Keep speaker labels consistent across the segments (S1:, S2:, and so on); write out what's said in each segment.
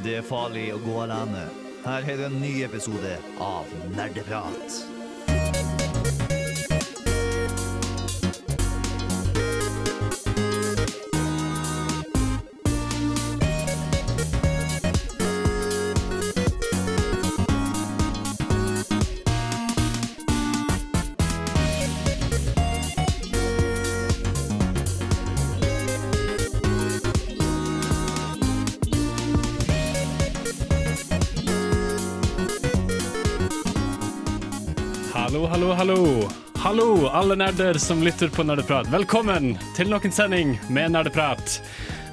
S1: Det er farlig å gå alene. Her er en ny episode av Nerdeprat.
S2: Hallo, hallo, alle nerder som lytter på Nerdeprat. Velkommen til nok en sending med Nerdeprat.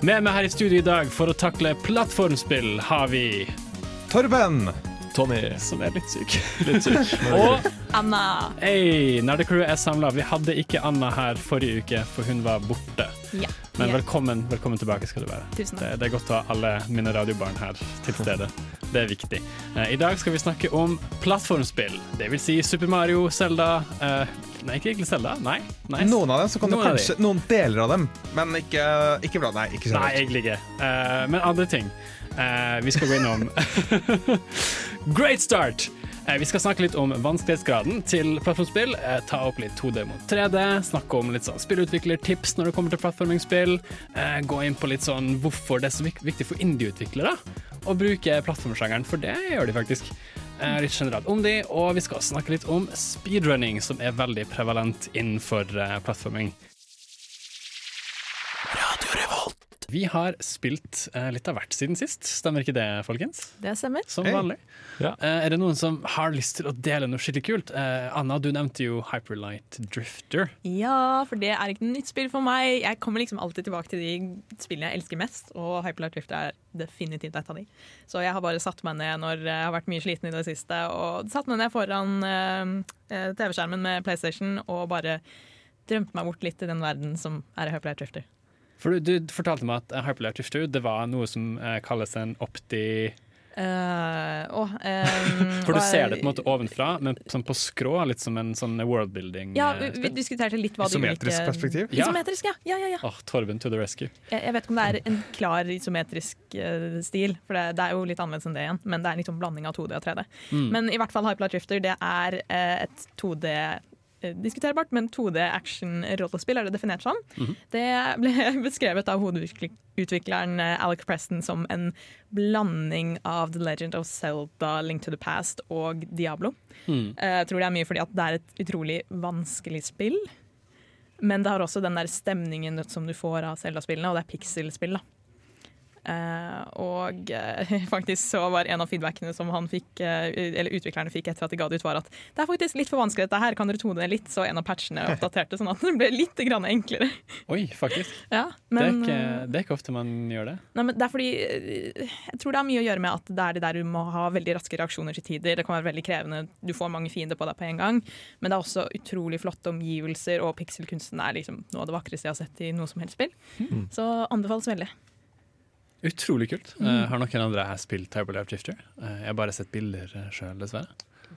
S2: Med meg her i studio i dag for å takle plattformspill har vi
S3: Torben!
S4: Tommy.
S2: som er litt syk.
S4: Litt syk.
S2: Og
S5: Anna.
S2: Hey, Nerdecrew er samla. Vi hadde ikke Anna her forrige uke, for hun var borte. Men velkommen, velkommen tilbake skal du være.
S5: Tusen
S2: Det,
S5: takk.
S2: det er godt å ha alle mine radiobarn her til stede. Det er viktig. Eh, I dag skal vi snakke om plattformspill. Det vil si Super Mario, Zelda eh, Nei, ikke egentlig Zelda. Nei. Nice.
S3: Noen av dem, så kan du
S2: Noen du
S3: kanskje Noen deler av dem, men ikke, ikke bra. Nei, ikke
S2: Nei, egentlig ikke. Eh, men andre ting. Eh, vi skal gå innom Great start! Eh, vi skal snakke litt om vanskelighetsgraden til plattformspill. Eh, ta opp litt 2D mot 3D. Snakke om litt sånn spillutviklertips når det kommer til plattformingsspill. Eh, gå inn på litt sånn hvorfor det er så viktig for indieutviklere å bruke plattformsjangeren, for det gjør de faktisk. Litt generelt om de, og vi skal snakke litt om speedrunning, som er veldig prevalent innenfor plattforming. Vi har spilt eh, litt av hvert siden sist, stemmer ikke det, folkens?
S5: Det stemmer.
S2: Som
S3: hey.
S2: vanlig.
S4: Ja.
S2: Eh, er det noen som har lyst til å dele noe skikkelig kult? Eh, Anna, du nevnte jo Hyperlight Drifter.
S5: Ja, for det er ikke noe nytt spill for meg. Jeg kommer liksom alltid tilbake til de spillene jeg elsker mest, og Hyperlight Drifter er definitivt et av de. Så jeg har bare satt meg ned når jeg har vært mye sliten i det siste, og satt meg ned foran eh, eh, TV-skjermen med PlayStation og bare drømte meg bort litt i den verden som er Hyperlight Drifter.
S2: For du, du fortalte meg at eh, Hyperlight Drifter det var noe som eh, kalles en opti...
S5: Uh, oh, um,
S2: For du ser det på en måte ovenfra, men sånn på skrå, litt som en sånn worldbuilding.
S5: Ja,
S2: eh,
S5: vi, vi diskuterte litt hva Isometrisk ulike
S3: Isometrisk perspektiv.
S2: Ja.
S5: Isometrisk, ja. ja, ja, ja.
S2: Oh, Torben to the rescue.
S5: Jeg, jeg vet ikke om det er en klar isometrisk uh, stil, for det, det er jo litt annerledes enn det igjen. Men det er liksom blanding av 2D og 3D.
S2: Mm.
S5: Men i hvert fall Hyperlight Drifter det er uh, et 2D eh, Diskuterbart, men 2D action-rollespill er det definert som.
S2: Mhm.
S5: Det ble beskrevet av hovedutvikleren eh, Alec Preston som en blanding av The Legend of Zelda, Link to the Past og Diablo.
S2: Mm.
S5: Eh, Jeg tror det er mye fordi at det er et utrolig vanskelig spill. Men det har også den der stemningen som du får av Zelda-spillene, og det er pixel-spill. da. Eh, og eh, faktisk så var en av feedbackene som han fikk, eh, eller utviklerne fikk etter at de ga det ut, var at det er faktisk litt for vanskelig dette her, kan dere tone det litt? Så en av patchene oppdaterte sånn at det ble litt grann enklere.
S2: Oi, faktisk.
S5: Ja,
S2: det, er ikke, det er ikke ofte man gjør det.
S5: Nei, men det er fordi Jeg tror det har mye å gjøre med at det er det der du må ha veldig raske reaksjoner til tider. Det kan være veldig krevende. Du får mange fiender på deg på en gang. Men det er også utrolig flotte omgivelser, og pikselkunsten er liksom noe av det vakreste jeg har sett i noe som helst spill. Så anbefales veldig.
S2: Utrolig kult.
S5: Mm.
S2: Uh, har noen andre her spilt Hyperlight Drifter? Uh, jeg har bare sett bilder uh, sjøl, dessverre.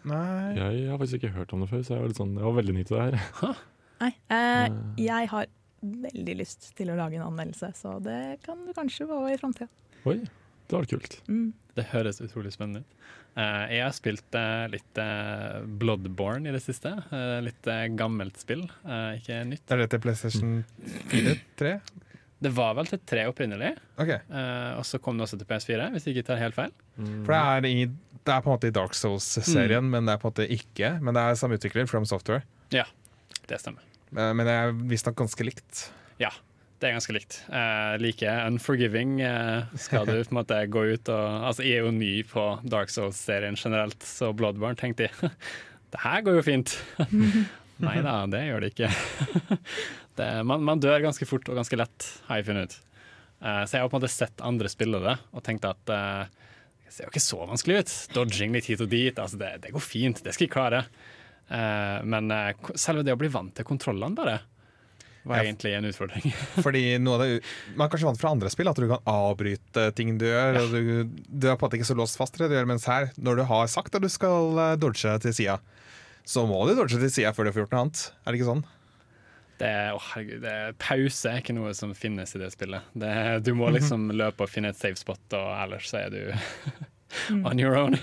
S3: Nei.
S4: Jeg har faktisk ikke hørt om det før, så jeg var, litt sånn, jeg var veldig ny til det her.
S5: Nei, eh,
S4: Mm.
S5: jeg har veldig lyst til å lage en anmeldelse, så det kan du kanskje få i framtida.
S4: Oi, det var kult.
S5: Mm.
S2: Det høres utrolig spennende ut. Uh, jeg har spilt uh, litt uh, Bloodborne i det siste. Eh, litt eh, gammelt spill, eh, ikke nytt.
S3: Det er det til PlayStation 4? 3?
S2: Det var vel til tre opprinnelig,
S3: okay.
S2: uh, og så kom det også til PS4, hvis jeg ikke tar helt feil.
S3: For det er, i, det er på en måte i Dark Souls-serien, men det er på en måte ikke. Men det er samme utvikler, From Software.
S2: Ja, Det stemmer.
S3: Uh, Men det er visstnok ganske likt.
S2: Ja, det er ganske likt. Uh, like unforgiving skal du på en måte gå ut og Altså, jeg er jo ny på Dark Souls-serien generelt, så Bloodborne tenkte jeg det her går jo fint. Nei da, det gjør det ikke. Det, man, man dør ganske fort og ganske lett, har jeg funnet ut. Uh, så jeg har på en måte sett andre spille det og tenkt at uh, det ser jo ikke så vanskelig ut. Dodging litt hit og dit, altså det, det går fint, det skal jeg klare. Uh, men eh, selve det å bli vant til kontrollene, bare, var
S3: Ja.
S2: egentlig en utfordring.
S3: Fordi det, Man er kanskje vant fra andre spill at du kan avbryte ting du gjør. Og du, du er på en måte ikke så låst fast til det du gjør, mens her, når du har sagt at du skal eh, dodge til sida, så må du dodge til sida før du får gjort noe annet. Er det ikke sånn?
S2: Det er, oh, herregud, det er, pause er ikke noe som finnes i det spillet. Det, er- du må liksom løpe og finne et safe spot, og ellers så er du on your own.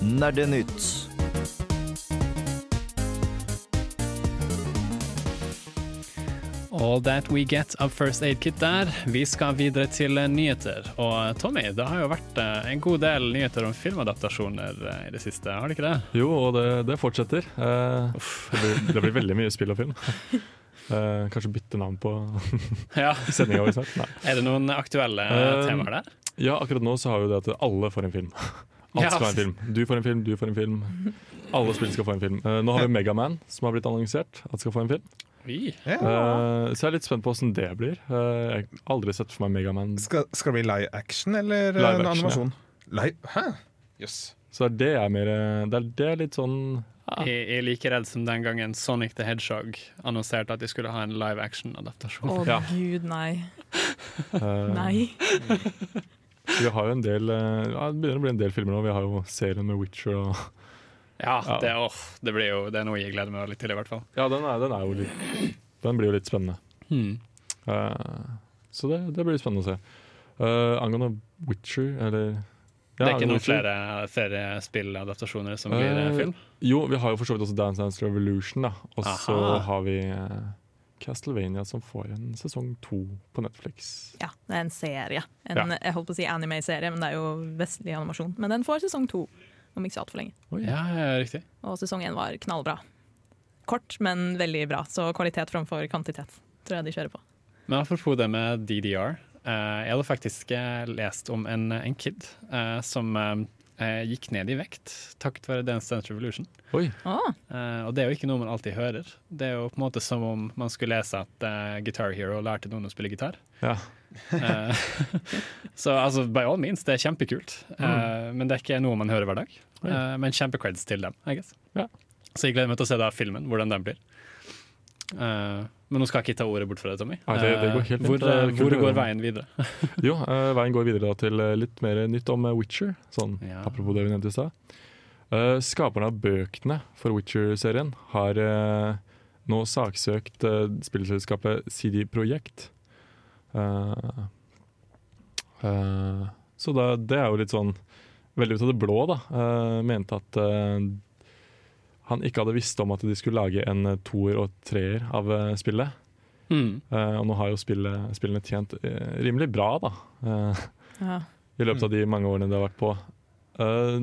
S1: Nerdenytt.
S2: All that we get of First Aid Kit der. Vi skal videre til eh, nyheter. Og eh, Tommy, det har jo vært eh, en god del nyheter om filmadaptasjoner i det siste, har det ikke det?
S4: Jo, og det, det fortsetter. Eh, det, blir, det blir veldig mye spill og film. Uh, kanskje bytte navn på
S2: Ja.
S4: sendinga vår snart.
S2: Er det noen aktuelle Eh, temaer der?
S4: Ja, akkurat nå så har vi det at alle får en film. Alt
S2: Ja.
S4: skal være en film. Du får en film, du får en film. Alle spill skal få en film. Nå har vi Megaman, som har blitt annonsert at skal få en film.
S3: Ja.
S4: Uh, så jeg er litt spent på åssen det blir. Uh, jeg har aldri sett for meg Megaman.
S3: Skal, skal det bli live action eller
S4: Live
S3: en
S4: action,
S3: animasjon? Live? Hæ? Jøss.
S4: Så det er mer eh, Det er, det er litt sånn ja,
S2: Jeg jeg er like redd som den gangen Sonic the Hedgehog annonserte at de skulle ha en live action-adaptasjon.
S5: Å
S4: Ja.
S5: gud, nei.
S4: uh,
S5: Nei.
S4: Vi har jo en del uh, Det begynner å bli en del filmer nå. Vi har jo serien med Witcher og
S2: Ja,
S4: Ja.
S2: det, oh, det, blir jo, det er noe jeg gleder meg litt til, i hvert fall.
S4: Ja, den er, den er jo litt Den blir jo litt spennende.
S2: Hmm.
S4: Uh, så det, det blir spennende å se. Uh, angående Witcher, eller
S2: Det er ikke noen
S4: Witcher.
S2: flere, flere spilladaptasjoner som blir Eh, film?
S4: Jo, vi har jo for så vidt også Dance Dance Revolution, da. Og så har vi Castlevania som får en sesong to på Netflix.
S5: Ja, det er en serie. En,
S4: Ja.
S5: Jeg holdt på å si anime-serie, men det er jo vestlig animasjon. Men den får sesong to om ikke så altfor lenge.
S2: Ja, ja, riktig.
S5: Og sesong én var knallbra. Kort, men veldig bra. Så kvalitet framfor kvantitet tror jeg de kjører på.
S2: Men apropos det med DDR. eh, jeg hadde faktisk eh, lest om en, en kid eh, som eh, gikk ned i vekt takket være Dance Dance Revolution.
S4: Oi!
S2: Eh, og det er jo ikke noe man alltid hører. Det er jo på en måte som om man skulle lese at eh, Guitar Hero lærte noen å spille gitar.
S4: Ja.
S2: Eh, så altså, by all means, det er kjempekult. Eh, men det er ikke noe man hører hver dag. Eh, men kjempecreds til dem, I guess.
S4: Ja.
S2: Så jeg gleder meg til å se da filmen, hvordan den blir. Uh, men nå skal jeg ikke ta ordet bort fra deg, Tommy.
S4: Nei, det- det går
S2: hvor,
S4: kult
S2: hvor går veien videre?
S4: Jo, uh, veien går videre da til litt mer nytt om Witcher. Sånn,
S2: Ja.
S4: Apropos det vi nevnte i stad. Skaperne av bøkene for Witcher-serien har nå saksøkt uh, spillselskapet CD Projekt. Eh, uh, så da, det er jo litt sånn veldig ut av det blå, da. Uh, mente at han ikke hadde visst om at de skulle lage en toer og treer av spillet.
S2: Mm.
S4: Eh, og nå har jo spillet, spillene tjent rimelig bra, da. eh,
S5: ja.
S4: I løpet av de mange årene det har vært på. Eh,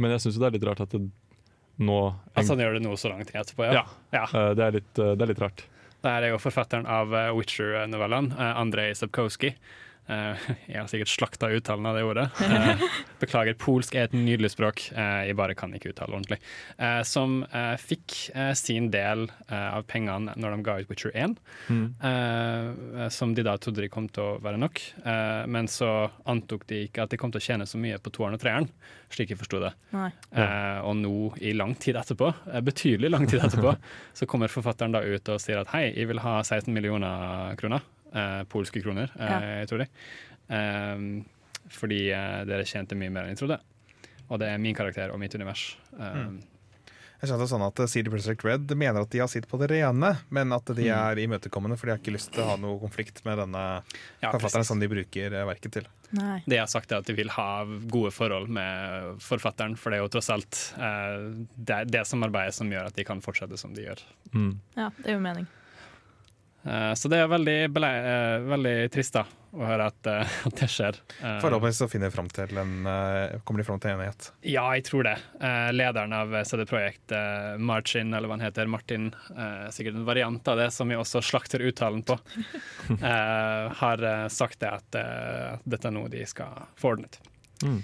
S4: men jeg syns jo det er litt rart at det nå
S2: Altså, han gjør det nå så lang tid etterpå, ja.
S4: Ja.
S2: ja.
S4: det, er litt, det er litt rart.
S2: Det er jo forfatteren av eh, Witcher-novellene, uh, Andrej Sapkowski. Eh, jeg har sikkert slakta uttalen av det ordet. Eh, beklager, polsk er et nydelig språk. eh, jeg bare kan ikke uttale ordentlig. Eh, som eh, fikk sin del av pengene når de ga ut Witcher 1. eh, som de da trodde de kom til å være nok. Eh, men så antok de ikke at de kom til å tjene så mye på toeren og treeren, slik jeg forsto det.
S5: Nei.
S2: Eh, og nå, i lang tid etterpå, betydelig lang tid etterpå, så kommer forfatteren da ut og sier at hei, jeg vil ha 16 millioner kroner. Eh, polske kroner, eh,
S5: Ja.
S2: jeg tror det. Eh, fordi eh, dere tjente mye mer enn jeg trodde. Og det er min karakter og mitt univers. Eh,
S3: Jeg skjønte det sånn at CD Projekt Red mener at de har sitt på det rene, men at de
S2: Mm.
S3: er imøtekommende, for de har ikke lyst til å ha noe konflikt med denne
S2: ja,
S3: forfatteren
S2: precis.
S3: som de bruker eh, verket til.
S5: Nei.
S2: Det jeg har sagt er at de vil ha gode forhold med forfatteren, for det er jo tross alt eh, det, det samarbeidet som gjør at de kan fortsette som de gjør.
S4: Mm.
S5: Ja, det er jo mening.
S2: Eh, så det er veldig, eh, veldig trist da, å høre at, eh, at det skjer.
S3: Forhåpentligvis så finner fram til en, kommer de fram til enighet.
S2: Ja, jeg tror det. Eh, lederen av CD Projekt, Martin, eller hva han heter, Martin, eh, sikkert en variant av det som vi også slakter uttalen på, eh, har sagt det at dette er noe de skal få ordnet.
S4: Mm.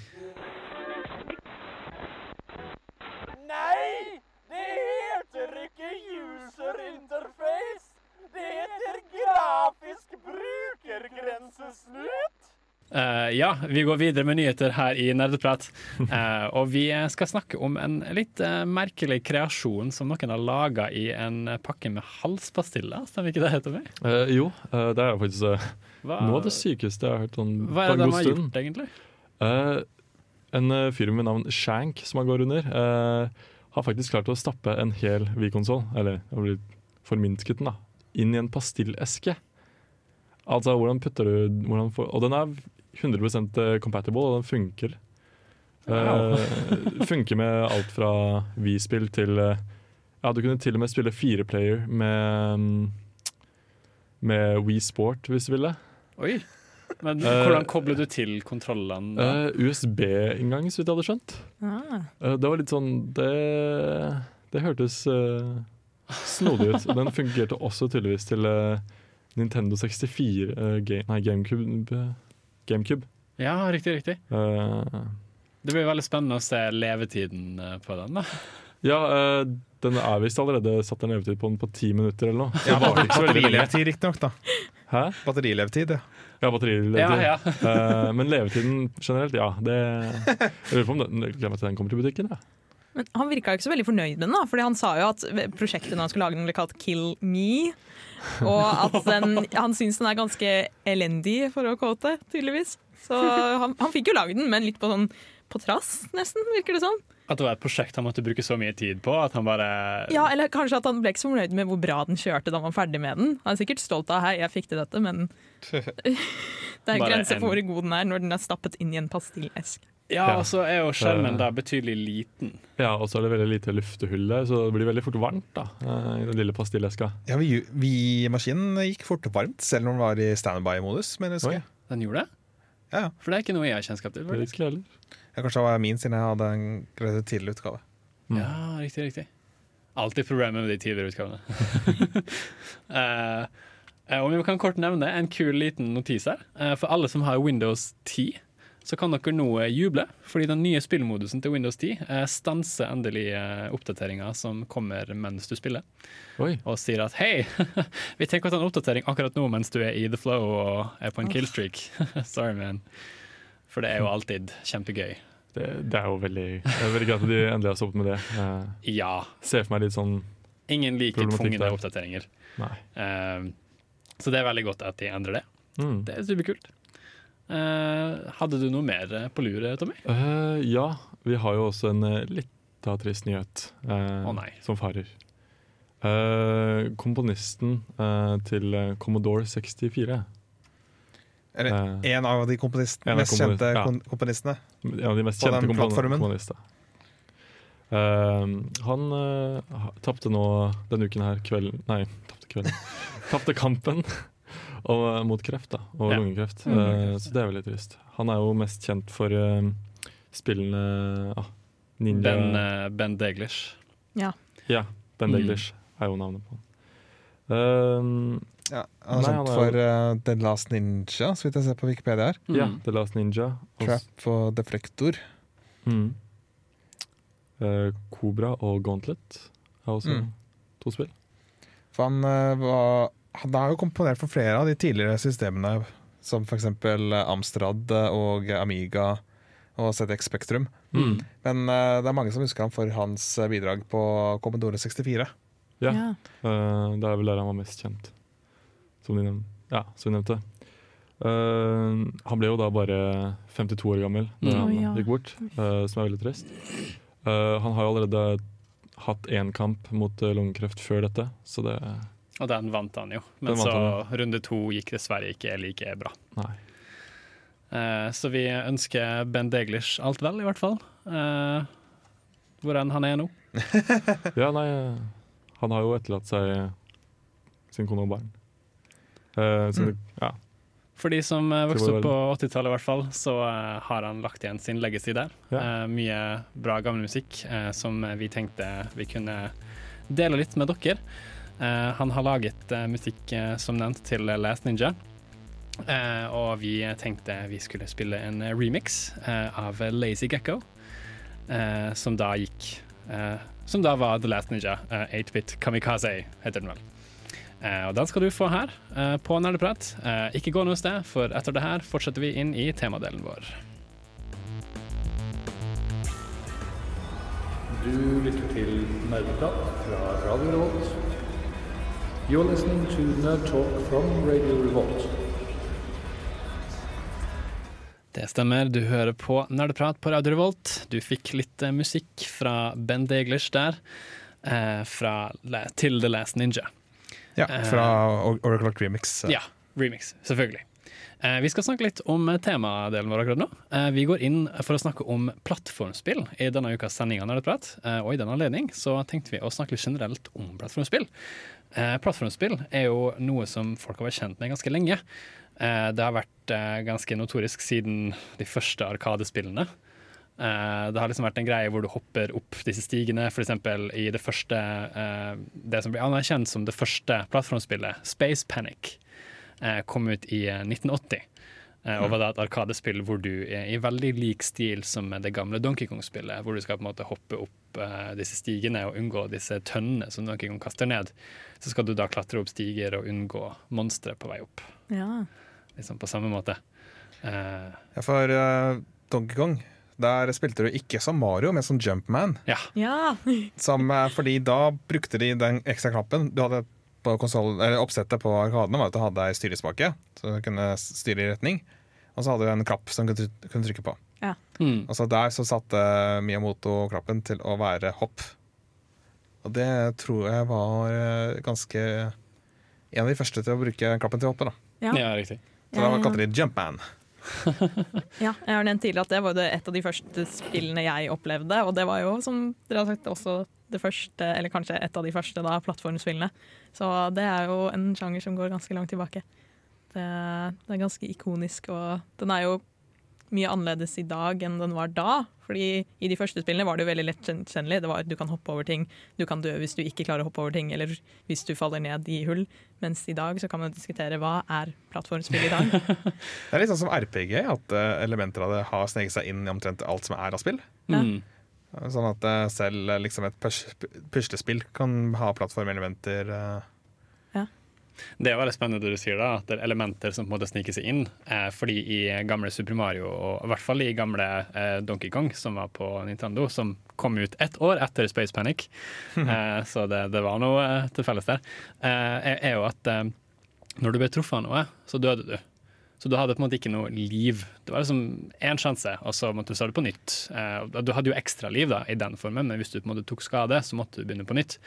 S6: Grafisk brukergrensesnut?
S2: Uh, ja, vi går videre med nyheter her i Nerdeprat. Uh, og vi skal snakke om en litt uh, merkelig kreasjon som noen har laga i en pakke med halspastiller. Stemmer ikke det, heter vi?
S4: Eh, jo, eh, det er faktisk eh,
S2: Hva,
S4: noe av det sykeste jeg har hørt sånn,
S2: hva er det de har
S4: stund.
S2: gjort, egentlig?
S4: Eh, en eh, fyr med navn Shank, som han går under, eh, har faktisk klart å stappe en hel Wii-konsoll, eller blitt forminsket den, da, inn i en pastilleske. Altså, hvordan putter du hvordan får, Og den er 100% compatible, og den funker. Eh, funker med alt fra Wii-spill til uh, Ja, du kunne til og med spille fireplayer med um, Med Wii Sport, hvis du ville.
S2: Oi. Men
S4: Eh,
S2: hvordan kobler du til kontrollene?
S4: Eh, USB-inngang, så vidt jeg hadde skjønt.
S5: Ah.
S4: Eh, det var litt sånn Det, det hørtes uh, snodig ut. Den fungerte også tydeligvis til eh, Nintendo 64, uh, game, nei, GameCube. GameCube.
S2: Ja, riktig, riktig.
S4: Uh,
S2: Det blir veldig spennende å se levetiden eh, på den. da.
S4: ja, eh, den er visst allerede satt en levetid på den på ti minutter eller noe.
S3: Ja. Batterilevetid, riktignok. da.
S4: Hæ?
S3: Batterilevetid, ja.
S4: Ja, batterilevetid.
S2: Ja, ja.
S4: Eh, men levetiden generelt, ja. Det, jeg lurer på om den, jeg den kommer til butikken. Ja.
S5: Men han virka ikke så veldig fornøyd med den, da, fordi han sa jo at prosjektet når han skulle lage den, ble kalt 'Kill Me'. Og at den, han syns den er ganske elendig, for å kåte, tydeligvis. Så han, han fikk jo lagd den, men litt på sånn på trass, nesten, virker det som.
S2: At det var et prosjekt han måtte bruke så mye tid på at han bare
S5: Ja, Eller kanskje at han ble ikke så fornøyd med hvor bra den kjørte da han var ferdig med den. Han er sikkert stolt av 'hei, jeg fikk til dette', men det er grenser
S2: en-
S5: for hvor god den er når den er stappet inn i en pastilleske.
S2: Ja, og så er jo skjermen
S4: Eh.
S2: da betydelig liten.
S4: Ja, og så er det veldig lite luftehull der, så det blir veldig fort varmt da, eh, i den lille pastilleska.
S3: ja vi- Vi-maskinen gikk fort varmt, selv når den var i standby-modus.
S2: Den gjorde det?
S3: Ja, ja.
S2: For det er ikke noe jeg har kjennskap til.
S4: Det er ikke.
S3: Ja, Kanskje det var min, siden jeg hadde en tidligere tidlig utgave.
S4: Mm.
S2: Ja, riktig, riktig. Alltid problemer med de tidligere utgavene. Eh, eh, om vi kan kort nevne en kul liten notis her. Uh, for alle som har Windows 10, så kan dere nå eh, juble. Fordi den nye spillmodusen til Windows 10 eh, stanser endelig eh, oppdateringa som kommer mens du spiller.
S4: Oi,
S2: Og sier at hei, vi tenker å ta en oppdatering akkurat nå mens du er i the flow og er på en killstreak. Sorry, man. For det er jo alltid kjempegøy.
S4: det, det er jo veldig, det er veldig greit at de endelig har stoppet med det. Eh,
S2: Ja.
S4: ser for meg litt sånn,
S2: Ingen liker tvungne oppdateringer.
S4: nei.
S2: Eh, så det er veldig godt at de endrer det.
S4: Mm.
S2: Det er superkult. Eh, hadde du noe mer eh, på luret, Tommy?
S4: Uh, ja, vi har jo også en uh, litt av trist nyhet
S2: uh, nei.
S4: som farer. Uh, komponisten eh, til Commodore 64,
S3: Eller en av de
S4: komponistene, av
S3: mest kjente
S4: komponist- ja.
S3: komponistene.
S4: ja, de mest
S3: På
S4: kjente
S3: den
S4: kompon
S3: plattformen.
S4: komponister. Han uh, tapte nå denne uken her kvelden Nei, tapte kvelden. tapte kampen og, eh, mot kreft da, og
S2: Ja.
S4: lungekreft.
S5: Mm.
S4: uh, så det er veldig trist. Han er jo mest kjent for uh, spillene uh, Ninja
S2: Ben, uh, ben Deglish.
S4: Ja, Ben
S2: Mm.
S4: Er jo navnet på han. Um,
S3: Ja, han er kjent for uh, The Last Ninja, så vidt jeg ser på Wikipedia her.
S4: Ja,
S2: Mm.
S4: The Last Ninja.
S3: Trap og Deflektor.
S4: Mm. Eh, Cobra og Gauntlet er også
S3: Mm.
S4: to spill.
S3: For han, var, han har jo komponert for flere av de tidligere systemene, som f.eks. Amstrad og Amiga og ZX Spektrum.
S4: Mm.
S3: Men uh, det er mange som husker ham for hans eh, bidrag på Commodore 64.
S4: Ja. Eh, det er vel der han var mest kjent, som, de nevnte. ja, som vi nevnte. Uh, han ble jo da bare 52 år gammel da
S2: Mm.
S4: han
S5: oh, ja.
S4: gikk bort, eh, som er veldig trist. Eh, han har jo allerede hatt én kamp mot lungekreft før dette, så det
S2: Og den vant han jo. Men så han. runde to gikk dessverre ikke like bra.
S4: Nei.
S2: Eh, så vi ønsker Ben Deglish alt vel, i hvert fall. Eh, hvor enn han er nå.
S4: Ja, nei, eh, han har jo etterlatt seg sin kone og barn. Eh, mm. det, ja.
S2: For de som vokste opp på 80-tallet, i hvert fall, så har han lagt igjen sin legacy der.
S4: Ja.
S2: Eh, mye bra gammel musikk eh, som vi tenkte vi kunne dele litt med dere. Eh, han har laget eh, musikk, eh, som nevnt, til Last Ninja. Og vi tenkte vi skulle spille en remix av Lazy Gecko, som da gikk Som da var The Last Ninja. eh, 8-bit Kamikaze, heter den vel. Og den skal du få her på Nerdeprat. Ikke gå noe sted, for etter det her fortsetter vi inn i temadelen vår.
S7: Du lytter til Nerdeprat fra Radio Revolt. You're listening to Nerd Talk from Radio Revolt.
S2: Det stemmer, du hører på Nerdeprat på Radio Revolt. Du fikk litt eh, musikk fra Ben Deglish der, eh, fra til The Last Ninja.
S3: Ja,
S2: Eh,
S3: fra Oracle Remix.
S2: Ja, remix, selvfølgelig. Eh, vi skal snakke litt om temadelen vår akkurat nå. Eh, vi går inn for å snakke om plattformspill i denne ukas sending av Nerdeprat. Eh, og i den anledning så tenkte vi å snakke litt generelt om plattformspill. Plattformspill er jo noe som folk har vært kjent med ganske lenge. Det har vært ganske notorisk siden de første arkadespillene. Det har liksom vært en greie hvor du hopper opp disse stigene, f.eks. i det første Det som blir anerkjent som det første plattformspillet, Space Panic, kom ut i eh, 1980. Eh, og var da et arkadespill hvor du er i veldig lik stil som det gamle Donkey Kong-spillet, hvor du skal på en måte hoppe opp eh, disse stigene og unngå disse tønnene som Donkey Kong kaster ned. Så skal du da klatre opp stiger og unngå monstre på vei opp.
S5: Ja.
S2: Liksom på samme måte. Eh,
S3: Ja, for uh, Donkey Kong, der spilte du ikke som Mario, men som Jumpman.
S2: ja.
S5: ja.
S3: Som, eh, fordi da brukte de den ekstra knappen du hadde på konsol, eller oppsettet på arkadene, var at du hadde ei styrespake, så du kunne styre i retning. Og så hadde du en knapp som du kunne trykke på.
S2: Mm.
S3: Og så der så satte Miyamoto knappen til å være hopp. Og det tror jeg var eh, ganske en av de første til å bruke knappen til å hoppe. da.
S5: Ja.
S2: ja, riktig.
S3: Så da kalte de Jumpman.
S5: Ja, jeg har nevnt tidligere at det var et av de første spillene jeg opplevde. Og det var jo, som dere har sagt, også det første, eller kanskje et av de første da, plattformspillene. Så det er jo en sjanger som går ganske langt tilbake. Det, det er ganske ikonisk, og den er jo mye annerledes i dag enn den var da. Fordi i de første spillene var det jo veldig lett gjenkjennelig. Det var at Du kan hoppe over ting, du kan dø hvis du ikke klarer å hoppe over ting, eller hvis du faller ned i hull. Mens i dag så kan man diskutere hva er plattformspill i dag.
S3: Det er litt sånn som RPG, at eh, elementer av det har sneget seg inn i omtrent alt som er av spill.
S5: Ja.
S2: Mm.
S3: Sånn at eh, selv eh, liksom et pus- puslespill kan ha plattformelementer. eh.
S2: Det er veldig spennende det du sier da, at det er elementer som på en måte sniker seg inn. Eh, fordi i gamle Super Mario, og i hvert fall i gamle eh, Donkey Kong, som var på Nintendo, som kom ut ett år etter Space Panic, eh, så det, det var noe eh, til felles der, eh, er, er jo at eh, når du ble truffet av noe, så døde du. Så du hadde på en måte ikke noe liv. Det var liksom én sjanse, og så måtte du starte på nytt. Du hadde jo ekstra liv da, i den formen, men hvis du på en måte tok skade, så måtte du begynne på nytt.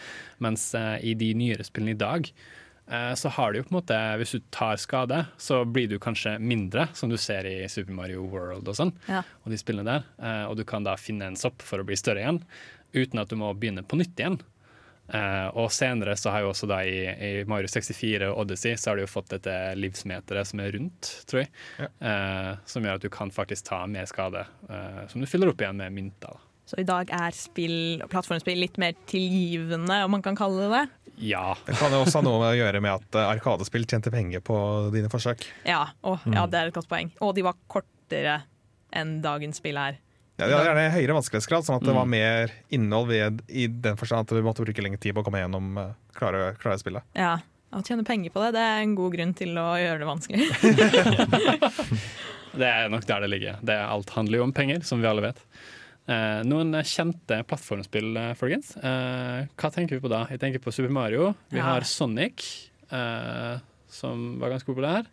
S2: Mens i de nyere spillene i dag, så har du jo på en måte Hvis du tar skade, så blir du kanskje mindre, som du ser i Super Mario World og sånn,
S5: Ja.
S2: og de spillene der. Eh, og du kan da finne en sopp for å bli større igjen, uten at du må begynne på nytt igjen. Eh, og senere så har jo også da i, i Mario 64 og Odyssey så har du jo fått dette livsmeteret som er rundt, tror jeg. Ja. som gjør at du kan faktisk ta mer skade, eh, som du fyller opp igjen med mynter.
S5: Så i dag er spill, plattformspill litt mer tilgivende, om man kan kalle det det.
S2: Ja.
S3: Det kan jo også ha noe å gjøre med at eh, Arkadespill tjente penger på dine forsøk.
S5: Ja, og, ja, det er et godt poeng. Og de var kortere enn dagens spill her.
S3: Ja, de hadde gjerne høyere vanskelighetsgrad, sånn at det var mer innhold ved, i den forstand at du måtte bruke lengre tid på å komme gjennom uh, klare, klare spillet.
S5: Ja, Å tjene penger på det, det er en god grunn til å gjøre det vanskelig.
S2: Det er nok der det ligger. Det, alt handler jo om penger, som vi alle vet. Eh, noen kjente plattformspill, eh, folkens. Eh, hva tenker vi på da? Jeg tenker på Super Mario. Vi
S5: Ja.
S2: har Sonic, eh, som var ganske populær.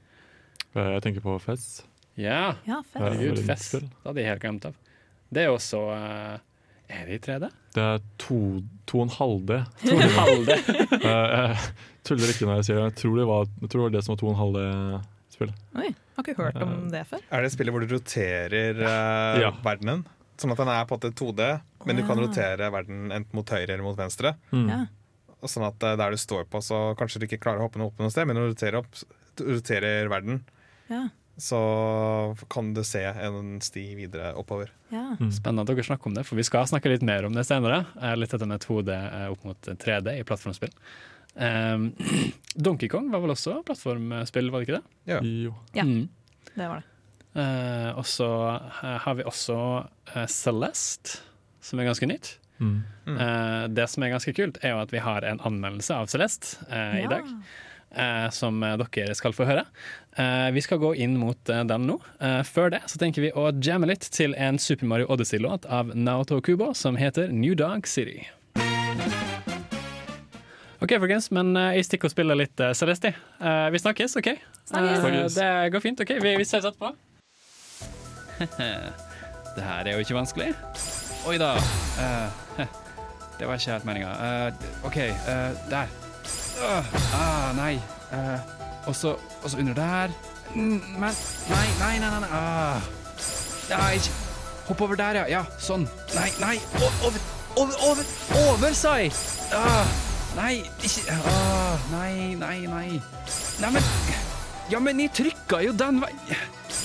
S4: Eh, Jeg tenker på Fez.
S2: Ja,
S5: Ja,
S4: Fez.
S2: Herregud,
S4: Fez.
S2: Det hadde jeg helt glemt av. Det er også eh, Er det i 3D?
S4: Det er to, to og en halv D.
S2: To og en halv D.
S4: Eh, Jeg tuller ikke når jeg sier det. Jeg tror det var, jeg tror det, var det som var to og en halv D-spill.
S5: Oi, har ikke hørt om det før.
S3: Er det spillet hvor du roterer uh,
S4: Ja.
S3: verdenen? Sånn at den er på en måte 2D, men du kan rotere verden enten mot høyre eller mot venstre.
S4: Mm.
S5: Ja.
S3: Sånn at eh, der du står på, så kanskje du ikke klarer å hoppe opp noe sted, men når du roterer, opp, roterer verden,
S5: Ja,
S3: så kan du se en sti videre oppover.
S5: ja.
S2: Spennende at dere snakker om det, for vi skal snakke litt mer om det senere. Litt dette med 2D eh, opp mot 3D i plattformspill. Um, Donkey Kong var vel også plattformspill, var det ikke det?
S3: Ja.
S4: Jo.
S5: Ja.
S2: Mm.
S5: Det var det.
S2: Eh, og så eh, har vi også eh, Celeste, som er ganske nytt.
S4: Mm.
S2: Eh, det som er ganske kult, er jo at vi har en anmeldelse av Celeste ja. i dag. eh, som dere skal få høre. Eh, vi skal gå inn mot den nå. Eh, før det så tenker vi å jamme litt til en Super Mario Odyssey-låt av Naoto Kubo som heter New Dog City. OK, folkens, men jeg stikker og spiller litt uh, Celeste. Eh, vi snakkes, OK?
S5: Snakkes.
S2: Det går fint. OK, vi, vi ses etterpå.
S7: Det her er jo ikke vanskelig. Oi da. Uh, det var ikke helt meninga. OK, uh, der. Ah, nei. Eh, og så under der. Mm, Men Nei, nei, nei. nei, nei. Ah. Ja, ikke Hopp over der, ja. Ja, sånn. Nei, nei. Over, over, over, over, sa jeg. Ah, nei, ikke ah, Nei, nei, nei. Neimen Ja, men jeg trykka jo den veien.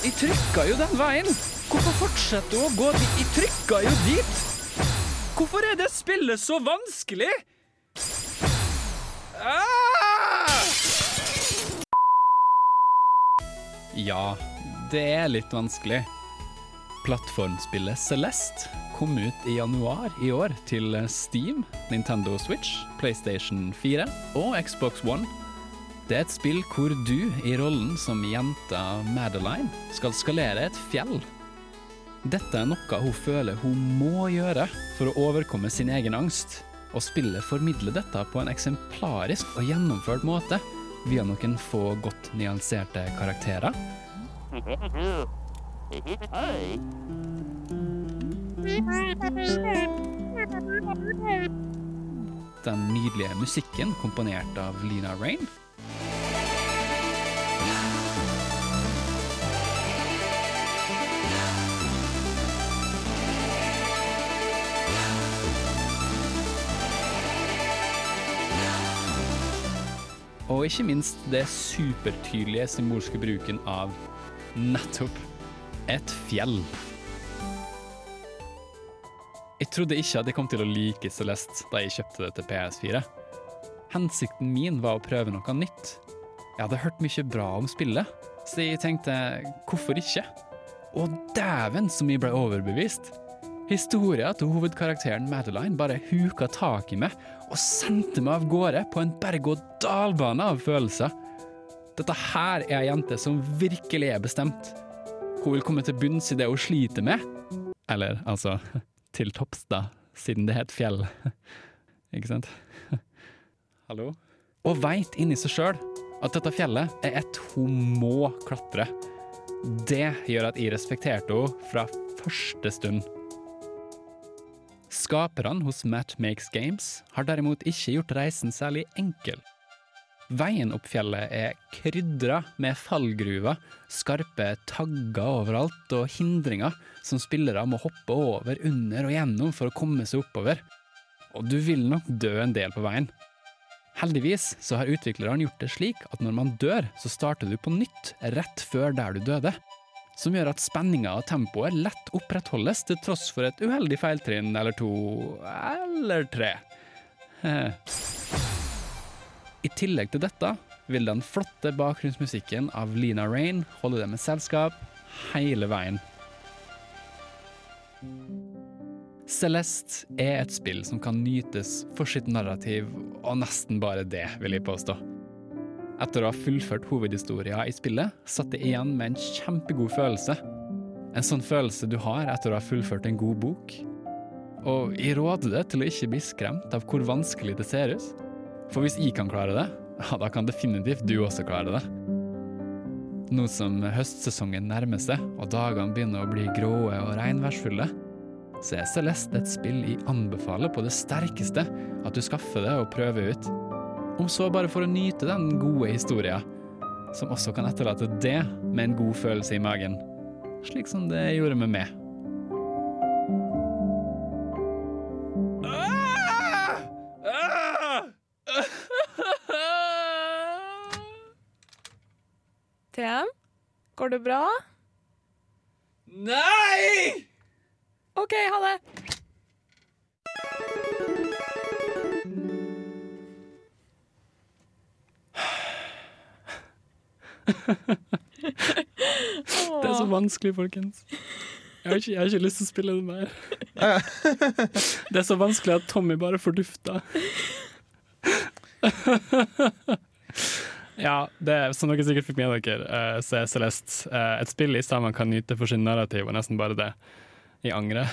S7: Jeg trykka jo den veien. Hvorfor fortsetter hun å gå dit? Jeg trykka jo dit. Hvorfor er det spillet så vanskelig? Ah! Ja, det er litt vanskelig. Plattformspillet Celeste kom ut i januar i år til Steam, Nintendo Switch, PlayStation 4 og Xbox One. Det er et spill hvor du, i rollen som jenta Madeline, skal skalere et fjell. Dette er noe hun føler hun må gjøre for å overkomme sin egen angst, og spillet formidler dette på en eksemplarisk og gjennomført måte via noen få godt nyanserte karakterer. Den nydelige musikken komponert av Lina Rain. Og ikke minst det supertydelige symbolske bruken av nettopp et fjell. Jeg trodde ikke at jeg kom til å like Celeste da jeg kjøpte det til PS4. Hensikten min var å prøve noe nytt. Jeg hadde hørt mye bra om spillet, så jeg tenkte hvorfor ikke? Og dæven som jeg ble overbevist! Historia til hovedkarakteren Madeline bare huka tak i meg og sendte meg av gårde på en berg-og-dal-bane av følelser. Dette her er ei jente som virkelig er bestemt. Hun vil komme til bunns i det hun sliter med. Eller altså til topps, da, siden det het fjell. Ikke sant? Hallo? Og veit inni seg sjøl at dette fjellet er et hun må klatre. Det gjør at jeg respekterte henne fra første stund. Skaperne hos Matt Makes Games har derimot ikke gjort reisen særlig enkel. Veien opp fjellet er krydra med fallgruver, skarpe tagger overalt og hindringer som spillere må hoppe over, under og gjennom for å komme seg oppover. Og du vil nok dø en del på veien. Heldigvis så har utviklerne gjort det slik at når man dør, så starter du på nytt rett før der du døde. Som gjør at spenninga og tempoet lett opprettholdes til tross for et uheldig feiltrinn eller to, eller tre. I tillegg til dette vil den flotte bakgrunnsmusikken av Lina Rain holde dem med selskap hele veien. Celeste er et spill som kan nytes for sitt narrativ, og nesten bare det, vil jeg påstå. Etter å ha fullført hovedhistoria i spillet, satt jeg igjen med en kjempegod følelse. En sånn følelse du har etter å ha fullført en god bok. Og jeg råder deg til å ikke bli skremt av hvor vanskelig det ser ut. For hvis jeg kan klare det, ja, da kan definitivt du også klare det. Nå som høstsesongen nærmer seg, og dagene begynner å bli gråe og regnværsfulle, så er Celeste et spill jeg anbefaler på det sterkeste at du skaffer det og prøver ut. Om så bare for å nyte den gode historien, som også kan etterlate det med en god følelse i magen. Slik som det gjorde med meg.
S5: TM, går det bra?
S7: Nei!
S5: OK, ha det.
S7: Det er så vanskelig, folkens. Jeg har ikke, jeg har ikke lyst til å spille det mer. Det er så vanskelig at Tommy bare fordufta. Ja, det er, som dere sikkert fikk med dere, eh, så er Celeste eh, et spill i stedet man kan nyte for sin narrativ, og nesten bare det. I angre.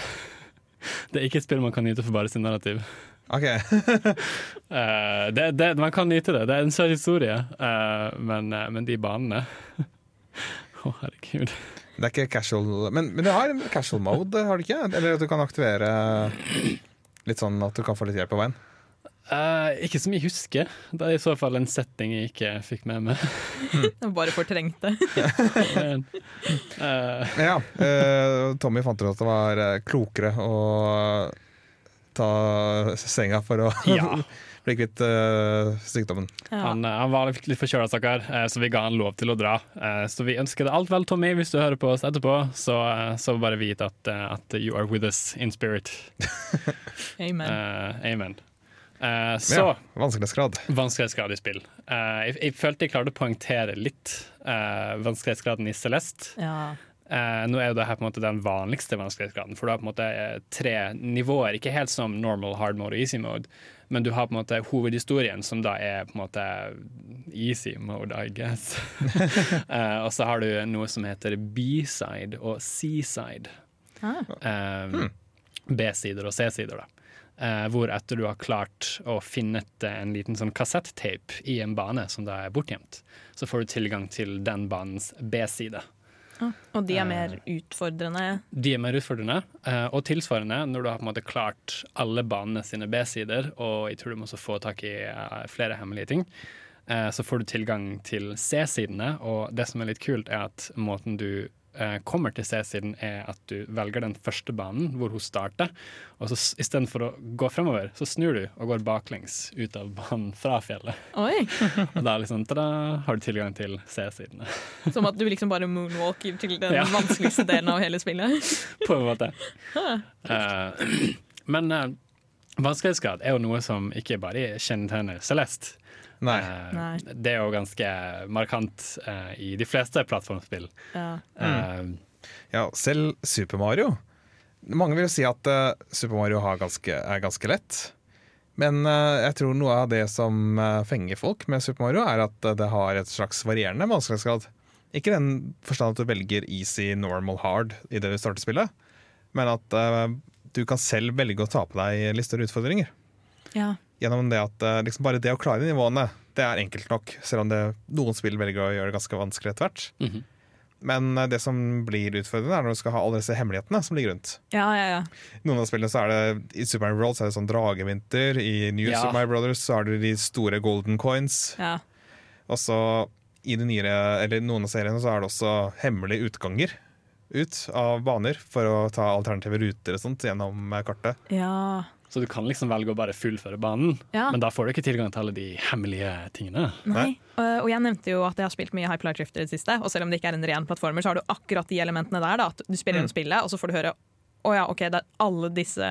S7: Det er ikke et spill man kan nyte for bare sin narrativ.
S3: OK.
S7: uh, det, det, man kan nyte det, det er en søt historie, uh, men, uh, men de banene Å, herregud.
S3: Det er ikke casual Men, men det har en casual mode, har det ikke? Eller at du kan aktivere litt sånn at du kan få litt hjelp på veien?
S2: Eh, ikke som jeg husker. Det er i så fall en setting jeg ikke fikk med meg.
S5: Mm. bare fortrengte.
S2: Men, eh,
S3: ja, eh, Tommy fant ut at det var klokere å ta senga for å
S2: Ja.
S3: bli kvitt uh, sykdommen.
S5: Ja.
S2: han, eh, han var litt, litt forkjøla, stakkar, eh, så vi ga han lov til å dra. Eh, så vi ønsker deg alt vel, Tommy, hvis du hører på oss etterpå. Så, så bare vit at, at you are with us in spirit.
S5: Amen.
S2: Uh, amen. Uh, så
S3: Ja, vanskelighetsgrad.
S2: vanskelighetsgrad i spill. Uh, jeg, jeg følte jeg klarte å poengtere litt uh, vanskelighetsgraden i Celeste.
S5: Ja.
S2: Eh, nå er jo det her på en måte den vanligste vanskelighetsgraden, for du har på en måte eh, tre nivåer. Ikke helt som normal, hard mode og easy mode, men du har på en måte hovedhistorien, som da er på en måte easy mode, I guess. eh, og så har du noe som heter B-side og C-side.
S5: Ah.
S2: Eh, B-sider og C-sider, da. Uh, hvor etter du har klart å finne et, en liten sånn kassettape i en bane som da er bortgjemt, så får du tilgang til den banens B-side.
S5: Og de er mer utfordrende.
S2: De er mer utfordrende, eh, og tilsvarende når du har på en måte klart alle banene sine B-sider, og jeg tror du må også få tak i eh, flere hemmelige ting, eh, så får du tilgang til C-sidene, og det som er litt kult er at måten du eh, kommer til C-siden er at du velger den første banen hvor hun starter, og så istedenfor å gå fremover, så snur du og går baklengs ut av banen fra fjellet.
S5: Oi!
S2: Og da, liksom, tada, har du tilgang til C-sidene,
S5: Som at du liksom bare moonwalker til den
S2: Ja.
S5: vanskeligste delen av hele spillet.
S2: på en måte. Uh, men uh, vanskelighetsgrad er jo noe som ikke bare kjennetegner Celeste.
S3: Nei.
S2: Eh,
S5: Nei.
S2: Det er jo ganske markant eh, i de fleste plattformspill.
S5: Ja.
S2: Eh,
S3: Ja, selv Super Mario. Mange vil si at Super Mario har ganske, er ganske lett. Men jeg tror noe av det som fenger folk med Super Mario, er at det har et slags varierende vanskelighetsgrad. Ikke i den forstand at du velger easy, normal, hard i det du starter spillet, men at du kan selv velge å ta på deg litt større utfordringer.
S5: ja.
S3: Gjennom det at eh, liksom bare det å klare nivåene, det er enkelt nok. Selv om det, noen spill velger å gjøre det ganske vanskelig etter hvert.
S2: Mhm.
S3: Men eh, det som blir utfordrende, er når du skal ha alle disse hemmelighetene som ligger rundt.
S5: Ja, ja, ja.
S3: Noen av spillene så er det I Super Mario World så er det sånn dragevinter. I New
S2: Ja.
S3: Super Mario Brothers så er det de store golden coins.
S5: ja.
S3: Og så i de nyere, eller noen av seriene så er det også hemmelige utganger ut av baner for å ta alternative ruter og sånt gjennom eh, kartet.
S5: ja.
S2: Så du kan liksom velge å bare fullføre banen,
S5: Ja.
S2: men da får du ikke tilgang til alle de hemmelige tingene.
S5: Nei. Uh, og jeg nevnte jo at jeg har spilt mye High Hyperlight Drifter i det siste, og selv om det ikke er en ren plattformer, så har du akkurat de elementene der. Da, at du spiller gjennom spillet, og så får du høre å ja, ok, det er alle disse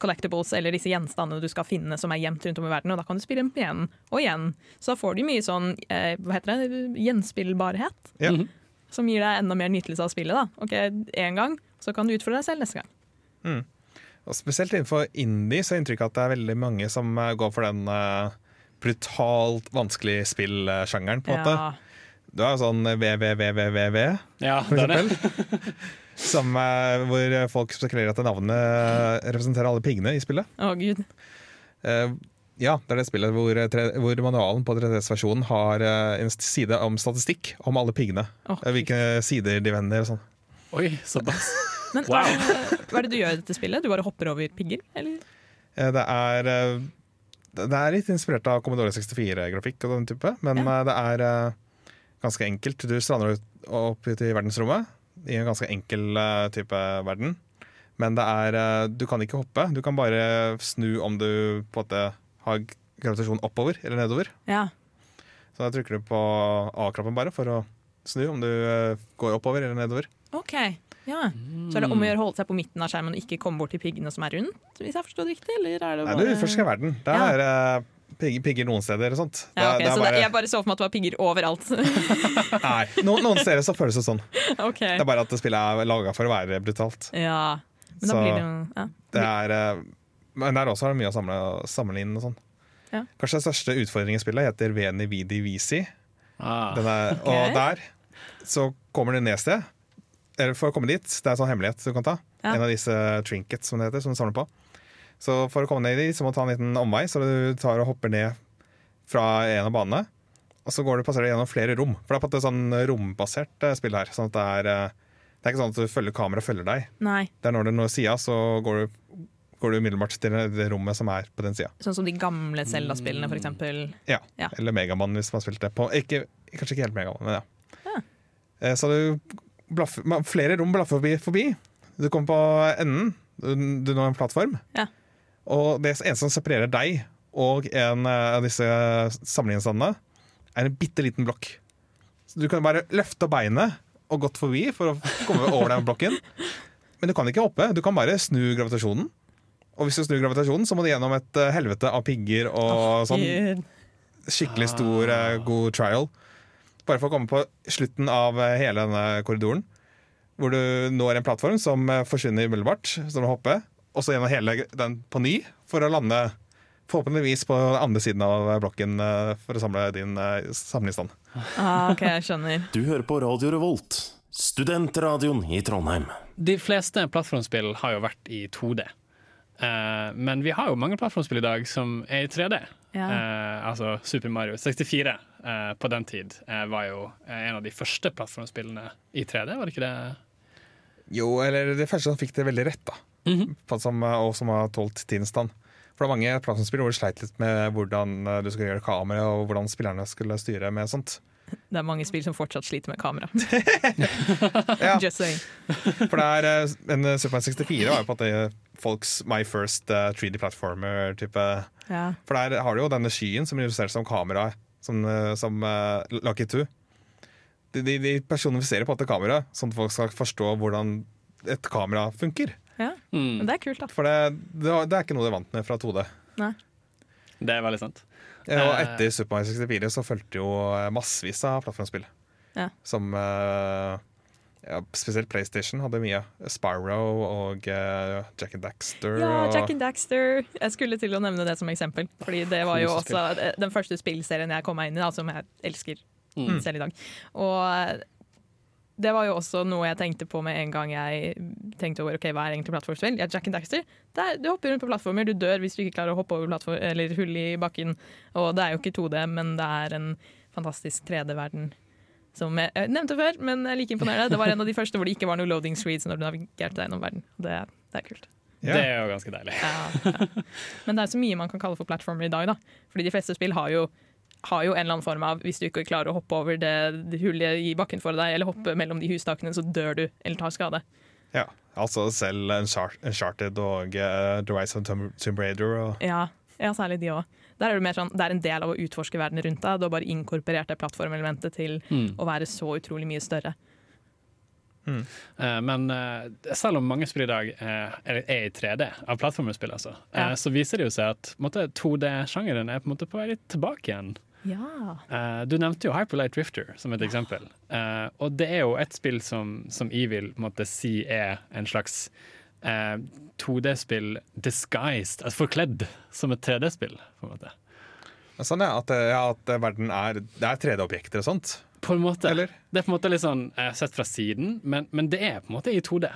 S5: collectibles eller disse gjenstandene du skal finne som er gjemt rundt om i verden, og da kan du spille dem igjen og igjen. Så da får du mye sånn, eh, hva heter det, gjenspillbarhet,
S3: Ja.
S2: Mhm.
S5: som gir deg enda mer nytelse av spillet. da. Ok, én gang, så kan du utfordre deg selv neste gang.
S3: Og spesielt innenfor indie så er inntrykket at det er veldig mange som eh, går for den eh, brutalt vanskelig spillsjangeren, på en måte. Du har jo sånn WWWWW,
S2: Ja,
S3: for
S2: er,
S3: eksempel. Som, eh, hvor folk spekulerer at navnet representerer alle piggene i spillet.
S5: Å gud.
S3: Uh, ja, det er det spillet hvor, tre- hvor manualen på 3DS-versjonen har en side om statistikk om alle piggene. Eh, Hvilke sider de vender og sånn.
S2: Oi, såpass.
S5: Men er det, hva er det du gjør i dette spillet? Du bare hopper over pigger? Eller?
S3: Eh, Det er eh, Det er litt inspirert av Commodore 64-grafikk og den type, men
S5: Ja.
S3: eh, det er eh, ganske enkelt. Du strander ut opp ut i verdensrommet i en ganske enkel eh, type verden. Men det er eh, Du kan ikke hoppe. Du kan bare snu om du på en måte har gravitasjon oppover eller nedover.
S5: Ja.
S3: Så da trykker du på A-knappen bare for å snu om du eh, går oppover eller nedover.
S5: OK. Ja. Så er det om å gjøre å holde seg på midten av skjermen og ikke komme bort til piggene som er rundt? Hvis jeg forstår det riktig? Eller er det
S3: Nei,
S5: bare...
S3: du utforsker verden. Det
S5: Ja.
S3: er ja. pigger, pigger noen steder sånt. Det er- det er
S5: så det, jeg bare så for meg at det var pigger overalt.
S3: Nei, noen, noen steder så føles det sånn.
S5: Okay.
S3: Det er bare at spillet er laga for å være brutalt.
S5: Ja. Men da
S3: Så-
S5: blir det jo ja.
S3: Det er, eh, men der også er det mye å samle, samle inn og sånn.
S5: Ja.
S3: Kanskje den største utfordringen i spillet heter Veni Vidi Visi.
S2: Ah.
S3: Den er,
S5: okay.
S3: Og der så kommer du ned et sted. Eller for å komme dit, det er en sånn hemmelighet du kan ta.
S5: Ja.
S3: En av disse trinkets som det heter, som du samler på. Så for å komme ned dit, så må du ta en liten omvei, så du tar og hopper ned fra en av banene. Og så går du passerer gjennom flere rom. For det er på et sånn rombasert eh, spill her. Sånn at det er, eh, Det er ikke sånn at du følger kameraet følger deg.
S5: Nei,
S3: Det er når du når sida, så går du, går du umiddelbart til det rommet som er på den sida.
S5: sånn som de gamle Zelda-spillene, eksempel.
S3: Ja.
S5: Ja.
S3: Eller Megaman, hvis man har spilt det på ikke, Kanskje ikke helt Megaman, men ja.
S5: Ja.
S3: Eh, Så du blaffer, flere rom blaffer forbi, forbi. Du kommer på enden, du, når en plattform.
S5: Ja.
S3: Og det eneste som separerer deg og en eh, av disse samlingsstandene, er en bitte liten blokk. Så du kan bare løfte beinet og gått forbi for å komme over den blokken. Men du kan ikke hoppe, du kan bare snu gravitasjonen. Og hvis du snur gravitasjonen, så må du gjennom et eh, helvete av pigger og sånn skikkelig stor, eh, god trial. Bare for å komme på slutten av eh, hele denne korridoren. Hvor du når en plattform som eh, forsvinner umiddelbart, som du hopper. Og så gjennom hele den på ny for å lande forhåpentligvis på den andre siden av blokken eh, for å samle din samlingsstand.
S5: Ah, ok, jeg skjønner.
S8: Du hører på Radio Revolt, studentradioen i Trondheim.
S2: De fleste plattformspill har jo vært i 2D. Eh, men vi har jo mange plattformspill i dag som er i 3D.
S5: Ja.
S2: Uh, altså Super Mario 64 uh, på den tid eh, var jo eh, en av de første plattformspillene i 3D, var det ikke det?
S3: Jo, eller det første som fikk det veldig rett, da. på, som, eh, og som har tålt tidens stand. For det er mange plattformspill hvor du sleit litt med hvordan eh, du skal gjøre kamera, og hvordan spillerne skulle styre med sånt.
S5: Det er mange spill som fortsatt sliter med kamera.
S3: Ja.
S5: Just saying.
S3: For det er eh, en eh, Super 64 var jo på at måte folks my first uh, 3D platformer-type.
S5: Ja.
S3: For der har du jo denne skyen som illustreres som kamera, som, eh, som uh, Lucky 2. De, de, de personifiserer på en måte kamera, sånn at folk skal forstå hvordan et kamera funker.
S5: ja. Men det er kult, da.
S3: For det, det, det er ikke noe de er vant med fra 2D.
S2: Det er veldig sant.
S3: Eh, Og etter Super Mario 64 så fulgte jo eh, massevis av plattformspill.
S5: Ja.
S3: Som eh, ja, Spesielt PlayStation hadde mye. Spyro og uh, Jack and Daxter.
S5: Ja, Jack and Daxter. Jeg skulle til å nevne det som eksempel. Fordi det var jo også den første spillserien jeg kom meg inn i, da, som jeg elsker
S2: Mm.
S5: selv i dag. Og det var jo også noe jeg tenkte på med en gang jeg tenkte over ok, hva er egentlig plattformspill. Ja, Jack and Daxter. Det er, du hopper rundt på plattformer, du dør hvis du ikke klarer å hoppe over plattform, eller hull i bakken. Og det er jo ikke 2D, men det er en fantastisk 3D-verden. Som jeg, jeg nevnte før, men jeg like imponerende. Det var en av de første hvor det ikke var noe loading screens når du navigerte deg gjennom verden. Det, det er kult.
S3: Ja.
S2: Det er jo ganske deilig.
S5: Ja, ja. Men det er så mye man kan kalle for platformer i dag. da. Fordi de fleste spill har jo, har jo en eller annen form av Hvis du ikke klarer å hoppe over det, det hullet i bakken for deg, eller hoppe mellom de hustakene, så dør du eller tar skade.
S3: Ja, altså selv Uncharted og uh, The Rise of Tomb Raider. Og,
S5: Ja, ja særlig de òg. Der er det mer sånn, det er en del av å utforske verden rundt deg. Du har bare inkorporert det plattformelementet til
S2: Mm.
S5: å være så utrolig mye større.
S2: Eh, Men eh, selv om mange spill i dag eh, er er i 3D, av plattformspill altså, eh,
S5: Ja.
S2: så viser det jo seg at på en måte, 2D-sjangeren er på en måte på vei litt tilbake igjen.
S5: Ja.
S2: Uh, du nevnte jo Hyperlight Drifter som et eksempel. Uh, og det er jo et spill som, som jeg vil på en måte si er en slags uh, 2D-spill disguised, altså forkledd som et 3D-spill. på en måte.
S3: sånn ja, at, eh, ja, at verden er, det er 3D-objekter og sånt.
S2: På en måte.
S3: Eller?
S2: Det er på en måte litt sånn eh, sett fra siden, men, men det er på en måte i 2D.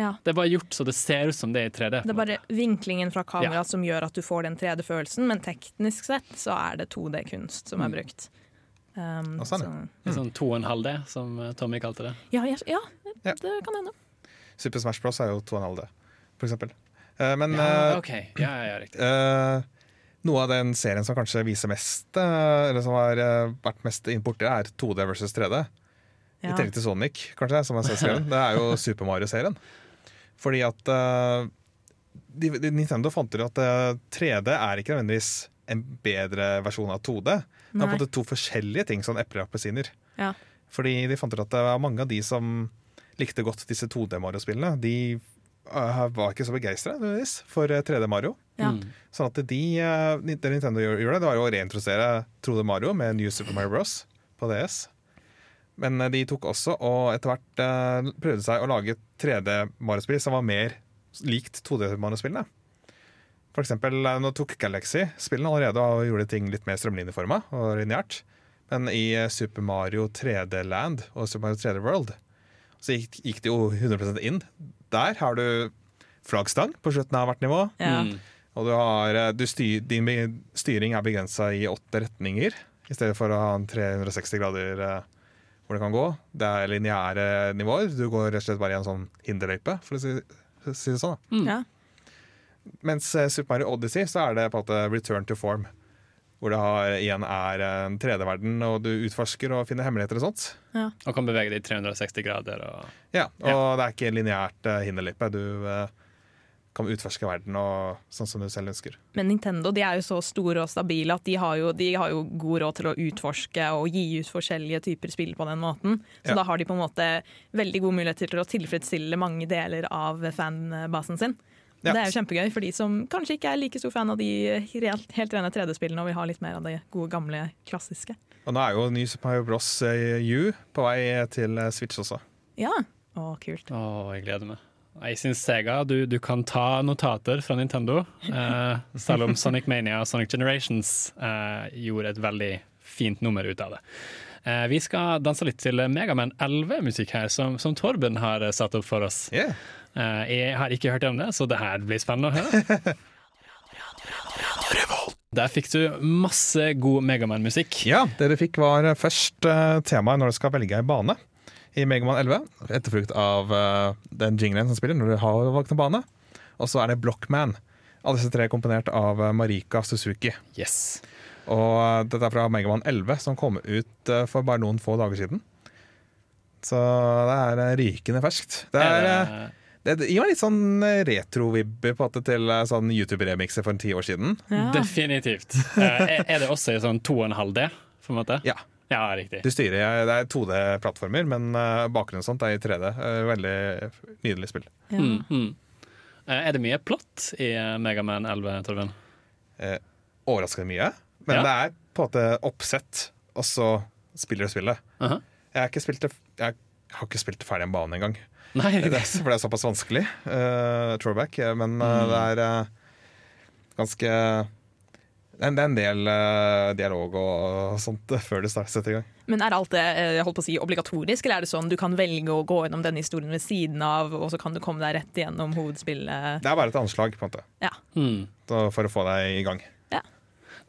S5: Ja.
S2: Det er bare gjort så det ser ut som det er i 3D.
S5: Det er bare vinklingen fra kameraet
S2: Ja.
S5: som gjør at du får den 3D-følelsen, men teknisk sett så er det 2D-kunst som er brukt. Um,
S3: og sånn, ja.
S5: så-
S2: måte. Sånn 2,5D, som eh, Tommy kalte det.
S5: ja, ja, ja,
S3: Ja.
S5: det kan hende.
S3: Super Smash Bros er jo 2,5D, for eksempel. Uh, men
S2: Ja,
S3: okay.
S2: OK. Ja, ja, ja,
S3: eh, noe av den serien som kanskje viser mest, uh, eller som har eh, vært mest inn er 2D versus 3D. I tillegg til Sonic, kanskje, som er skrevet. Det er jo Super Mario-serien. Fordi at uh, de, de, Nintendo fant ut at uh, 3D er ikke nødvendigvis en bedre versjon av 2D. Det er på en måte to forskjellige ting, sånn epler og appelsiner.
S5: Ja.
S3: Fordi de fant ut at det var mange av de som likte godt disse 2D-Mario-spillene, de eh, var ikke så begeistra for eh, 3D Mario.
S5: Ja.
S2: Mm.
S3: Sånn at de, eh, det Nintendo gjør det, var jo å reintrodusere 3D Mario med New Super Mario Bros. på DS. Men eh, de tok også og etter hvert eh, prøvde seg å lage 3D-Mario-spill som var mer likt 2D-Mario-spillene. For eksempel, eh, nå tok Galaxy spillene allerede og gjorde ting litt mer strømlinjeforma og lineært. Men i eh, Super Mario 3D Land og Super Mario 3D World så gikk, gikk det jo 100% inn. Der har du flaggstang på slutten av hvert nivå.
S5: Ja.
S2: Mm.
S3: Og du har, eh, du styr, din styring er begrensa i åtte retninger, i stedet for å ha en 360 grader eh, hvor det kan gå. Det er lineære nivåer. Du går rett og slett bare i en sånn hinderløype, for å si, si det sånn. Mm.
S5: Ja.
S3: Mens eh, Super Mario Odyssey så er det på en måte return to form. Hvor det har, igjen er en 3D-verden, og du utforsker og finner hemmeligheter og sånt.
S2: Og kan bevege deg i 360 grader. Og
S3: Ja, Og det er ikke lineært uh, hinderløype. Du eh, kan utforske verden og sånn som du selv ønsker.
S5: Men Nintendo de er jo så store og stabile at de har, jo, de har jo god råd til å utforske og gi ut forskjellige typer spill på den måten. Så
S3: Ja.
S5: da har de på en måte veldig gode muligheter til å tilfredsstille mange deler av fanbasen sin.
S3: Ja.
S5: Det er jo kjempegøy for de som kanskje ikke er like stor fan av de helt, helt rene 3D-spillene og vil ha litt mer av det gode, gamle, klassiske.
S3: Og nå er jo ny Super Mario Bros. U på vei til Switch også.
S5: Ja, å kult.
S2: Å, jeg gleder meg. Jeg syns Sega du, du kan ta notater fra Nintendo, eh, selv om Sonic Mania og Sonic Generations eh, gjorde et veldig fint nummer ut av det. Eh, vi skal danse litt til Megaman 11-musikk her, som, som Torben har eh, satt opp for oss.
S3: Yeah.
S2: Eh, jeg har ikke hørt om det, så det her blir spennende å høre. Der fikk du masse god Megaman-musikk.
S3: Ja, det du fikk var eh, først uh, temaet når du skal velge ei bane i Megaman 11. Etterfulgt av uh, den jinglen som spiller når du har valgt en bane. Og så er det Blockman. Alle disse tre er komponert av eh, Marika Suzuki.
S2: Yes.
S3: Og eh, dette er fra Megaman 11, som kom ut for bare noen få dager siden. Så det er rykende ferskt. Det, er, det, gir meg litt sånn retro-vibber på at det til sånn YouTube-remixer for ti år siden.
S5: Ja.
S2: Definitivt. Er det også i sånn 2,5D, på en måte?
S3: Ja.
S2: Ja, riktig.
S3: Du styrer, Det er 2D-plattformer, men eh, bakgrunnen sånt er i 3D. Eh, Veldig nydelig spill.
S5: Ja.
S2: Mm, mm. Er det mye plott i Megaman 11, Torvin?
S3: Eh, overraskende mye. Men
S2: Ja.
S3: det er på en måte oppsett, og så spiller du spillet.
S2: Aha.
S3: Jeg, har det, jeg har ikke spilt ferdig en bane engang.
S2: Nei,
S3: Det er, for det er såpass vanskelig. Uh, throwback. Men mm. det er uh, ganske det er, en del uh, dialog og sånt eh, før det starter setter i gang.
S5: Men er alt det eh, jeg holdt på å si, obligatorisk, eller er det sånn du kan velge å gå gjennom denne historien ved siden av, og så kan du komme deg rett igjennom hovedspillet?
S3: Det er bare et anslag på en måte,
S5: Ja.
S2: Mm.
S3: så for å få deg i gang.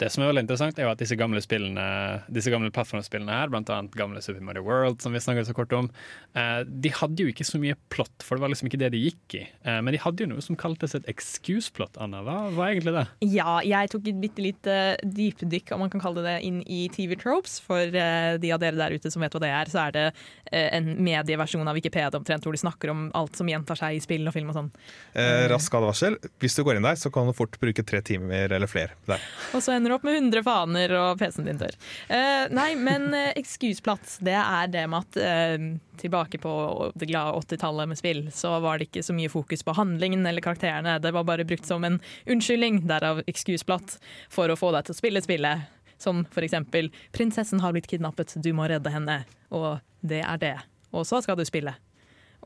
S2: Det som er veldig interessant, er jo at disse gamle spillene Disse gamle plattformspillene her, annet gamle Super Mario World, som vi snakket så kort om, eh, de hadde jo ikke så mye plott, for det var liksom ikke det de gikk i. Eh, men de hadde jo noe som kaltes et excuse-plott, Anna. Hva var egentlig det?
S5: Ja, jeg tok et bitte lite dypdykk, om man kan kalle det, det, inn i TV Tropes. For eh, de av dere der ute som vet hva det er, så er det en medieversjon av Wikipedia omtrent, hvor de snakker om alt som gjentar seg i spill og film og sånn.
S3: Eh, rask advarsel. Hvis du går inn der, så kan du fort bruke tre timer eller flere. Der.
S5: Og så ender du opp med 100 faner og PC-en din dør. Uh, nei, men uh, excuse-platt, det er det med at uh, tilbake på det glade 80-tallet med spill, så var det ikke så mye fokus på handlingen eller karakterene. Det var bare brukt som en unnskyldning, derav excuse-platt, for å få deg til å spille spillet. Som for eksempel 'Prinsessen har blitt kidnappet, du må redde henne', og det er det. Og så skal du spille.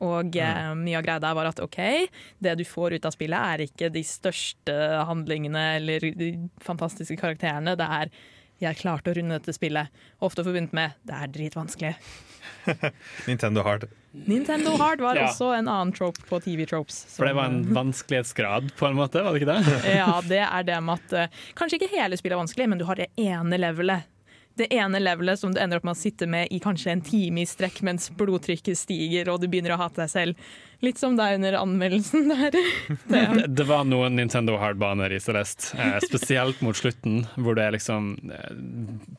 S5: Og eh, mye av greia der var at OK, det du får ut av spillet er ikke de største handlingene eller de fantastiske karakterene. Det er 'jeg klarte å runde dette spillet', ofte forbundet med 'det er dritvanskelig'.
S3: Nintendo Hard.
S5: Nintendo Hard var
S2: Ja.
S5: også en annen trope på TV Tropes.
S2: For det var en vanskelighetsgrad, på en måte, var det ikke det?
S5: Ja, det er det med at uh, kanskje ikke hele spillet er vanskelig, men du har det ene levelet. Det ene levelet som du ender opp med å sitte med i kanskje en time i strekk mens blodtrykket stiger og du begynner å hate deg selv. Litt som deg under anmeldelsen der. Det,
S2: Det, var noen Nintendo Hard-baner i Celeste, eh, spesielt mot slutten, hvor det er liksom eh,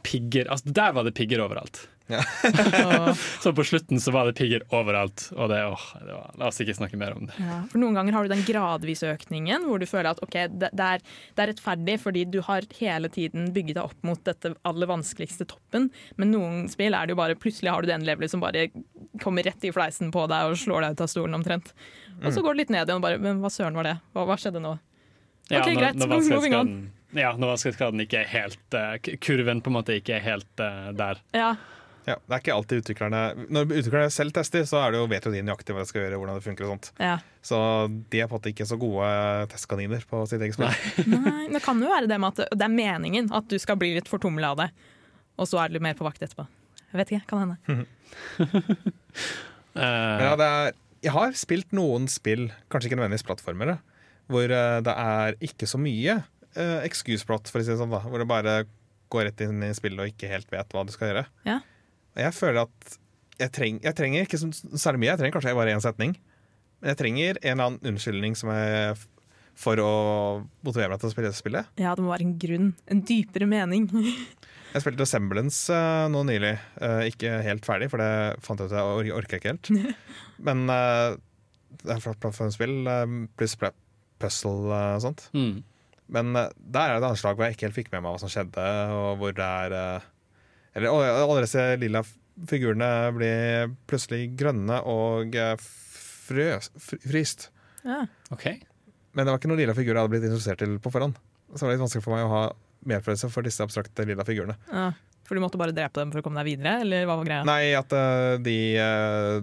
S2: pigger Altså, der var det pigger overalt.
S5: og,
S2: Så på slutten så var det pigger overalt, og det, åh, det var, La oss ikke snakke mer om det.
S5: ja, for noen ganger har du den gradvise økningen hvor du føler at ok, det, det, er, det er rettferdig fordi du har hele tiden bygget deg opp mot dette aller vanskeligste toppen, men noen spill er det jo bare plutselig har du den levelet som bare kommer rett i fleisen på deg og slår deg ut av stolen omtrent. Og så går det litt ned igjen og bare Men hva søren var det? Hva, hva skjedde nå?
S2: Ja,
S5: Ok, greit,
S2: nå
S5: moving on.
S2: Ja, når vanskelighetsgraden ikke er helt uh, Kurven på en måte ikke er helt uh, der.
S5: Ja,
S3: Ja, det er ikke alltid utviklerne Når utviklerne selv tester, så er det jo, vet jo de nøyaktig hva de skal gjøre. hvordan det funker og sånt.
S5: ja.
S3: Så de er på en måte ikke så gode testkaniner på sitt eget spill.
S5: Nei, det kan jo være det med at det er meningen at du skal bli litt fortumla av det, og så er du litt mer på vakt etterpå. Jeg vet ikke, kan hende.
S3: Ja, det er, jeg har spilt noen spill, kanskje ikke nødvendigvis plattformere, hvor eh, det er ikke så mye uh, excuse-plot, for å si det sånn. da Hvor du bare går rett inn i spillet og ikke helt vet hva du skal gjøre.
S5: Ja.
S3: Jeg føler at jeg, treng, jeg trenger ikke så særlig mye, jeg trenger kanskje bare én setning. Men jeg trenger en eller annen unnskyldning som jeg for å motivere meg til å spille dette spillet.
S5: Ja, det må være en grunn. En dypere mening.
S3: Jeg spilte Resemblance uh, nå nylig. Uh, ikke helt ferdig, for det fant jeg ut at jeg or orker ikke helt. Men uh, det er flott plattformspill uh, pluss puzzle og og sånt.
S2: Mm.
S3: Men der er det et anslag hvor jeg ikke helt fikk med meg hva som skjedde, og hvor det er Eller alle disse lilla figurene blir plutselig grønne og eh, frøs, fryst.
S5: Ja.
S2: Okay.
S3: Men det var ikke noen lilla figurer jeg hadde blitt interessert til på forhånd. Så det var litt vanskelig for meg å ha medfølelse for disse abstrakte lilla figurene.
S5: Ja. For du måtte bare drepe dem for å komme deg videre, eller hva var greia?
S3: Nei, at uh, de uh,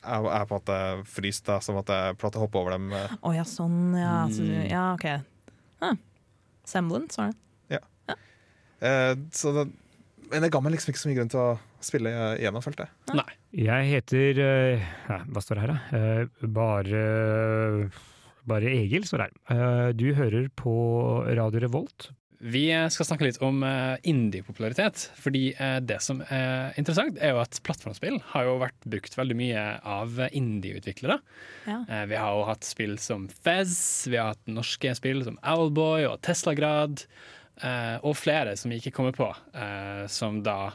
S3: er, er på en måte fryst, da, så måtte jeg prøve å hoppe over dem. eh.
S5: oh, ja, sånn, ja. Så,
S2: Mm.
S5: ja, OK. Huh. Semblance, var det.
S3: Eh, så det, men det ga meg liksom ikke så mye grunn til å spille igjennom, følte jeg.
S2: Nei.
S9: Jeg heter eh, ja, Hva står det her, da? Eh, bare Bare Egil står det her. Eh, du hører på Radio Revolt.
S2: Vi skal snakke litt om indie-popularitet. Fordi det som er interessant, er jo at plattformspill har jo vært brukt veldig mye av indie-utviklere.
S5: Ja.
S2: Vi har jo hatt spill som Fez, vi har hatt norske spill som Owlboy og Teslagrad, og flere som vi ikke kommer på, eh, som da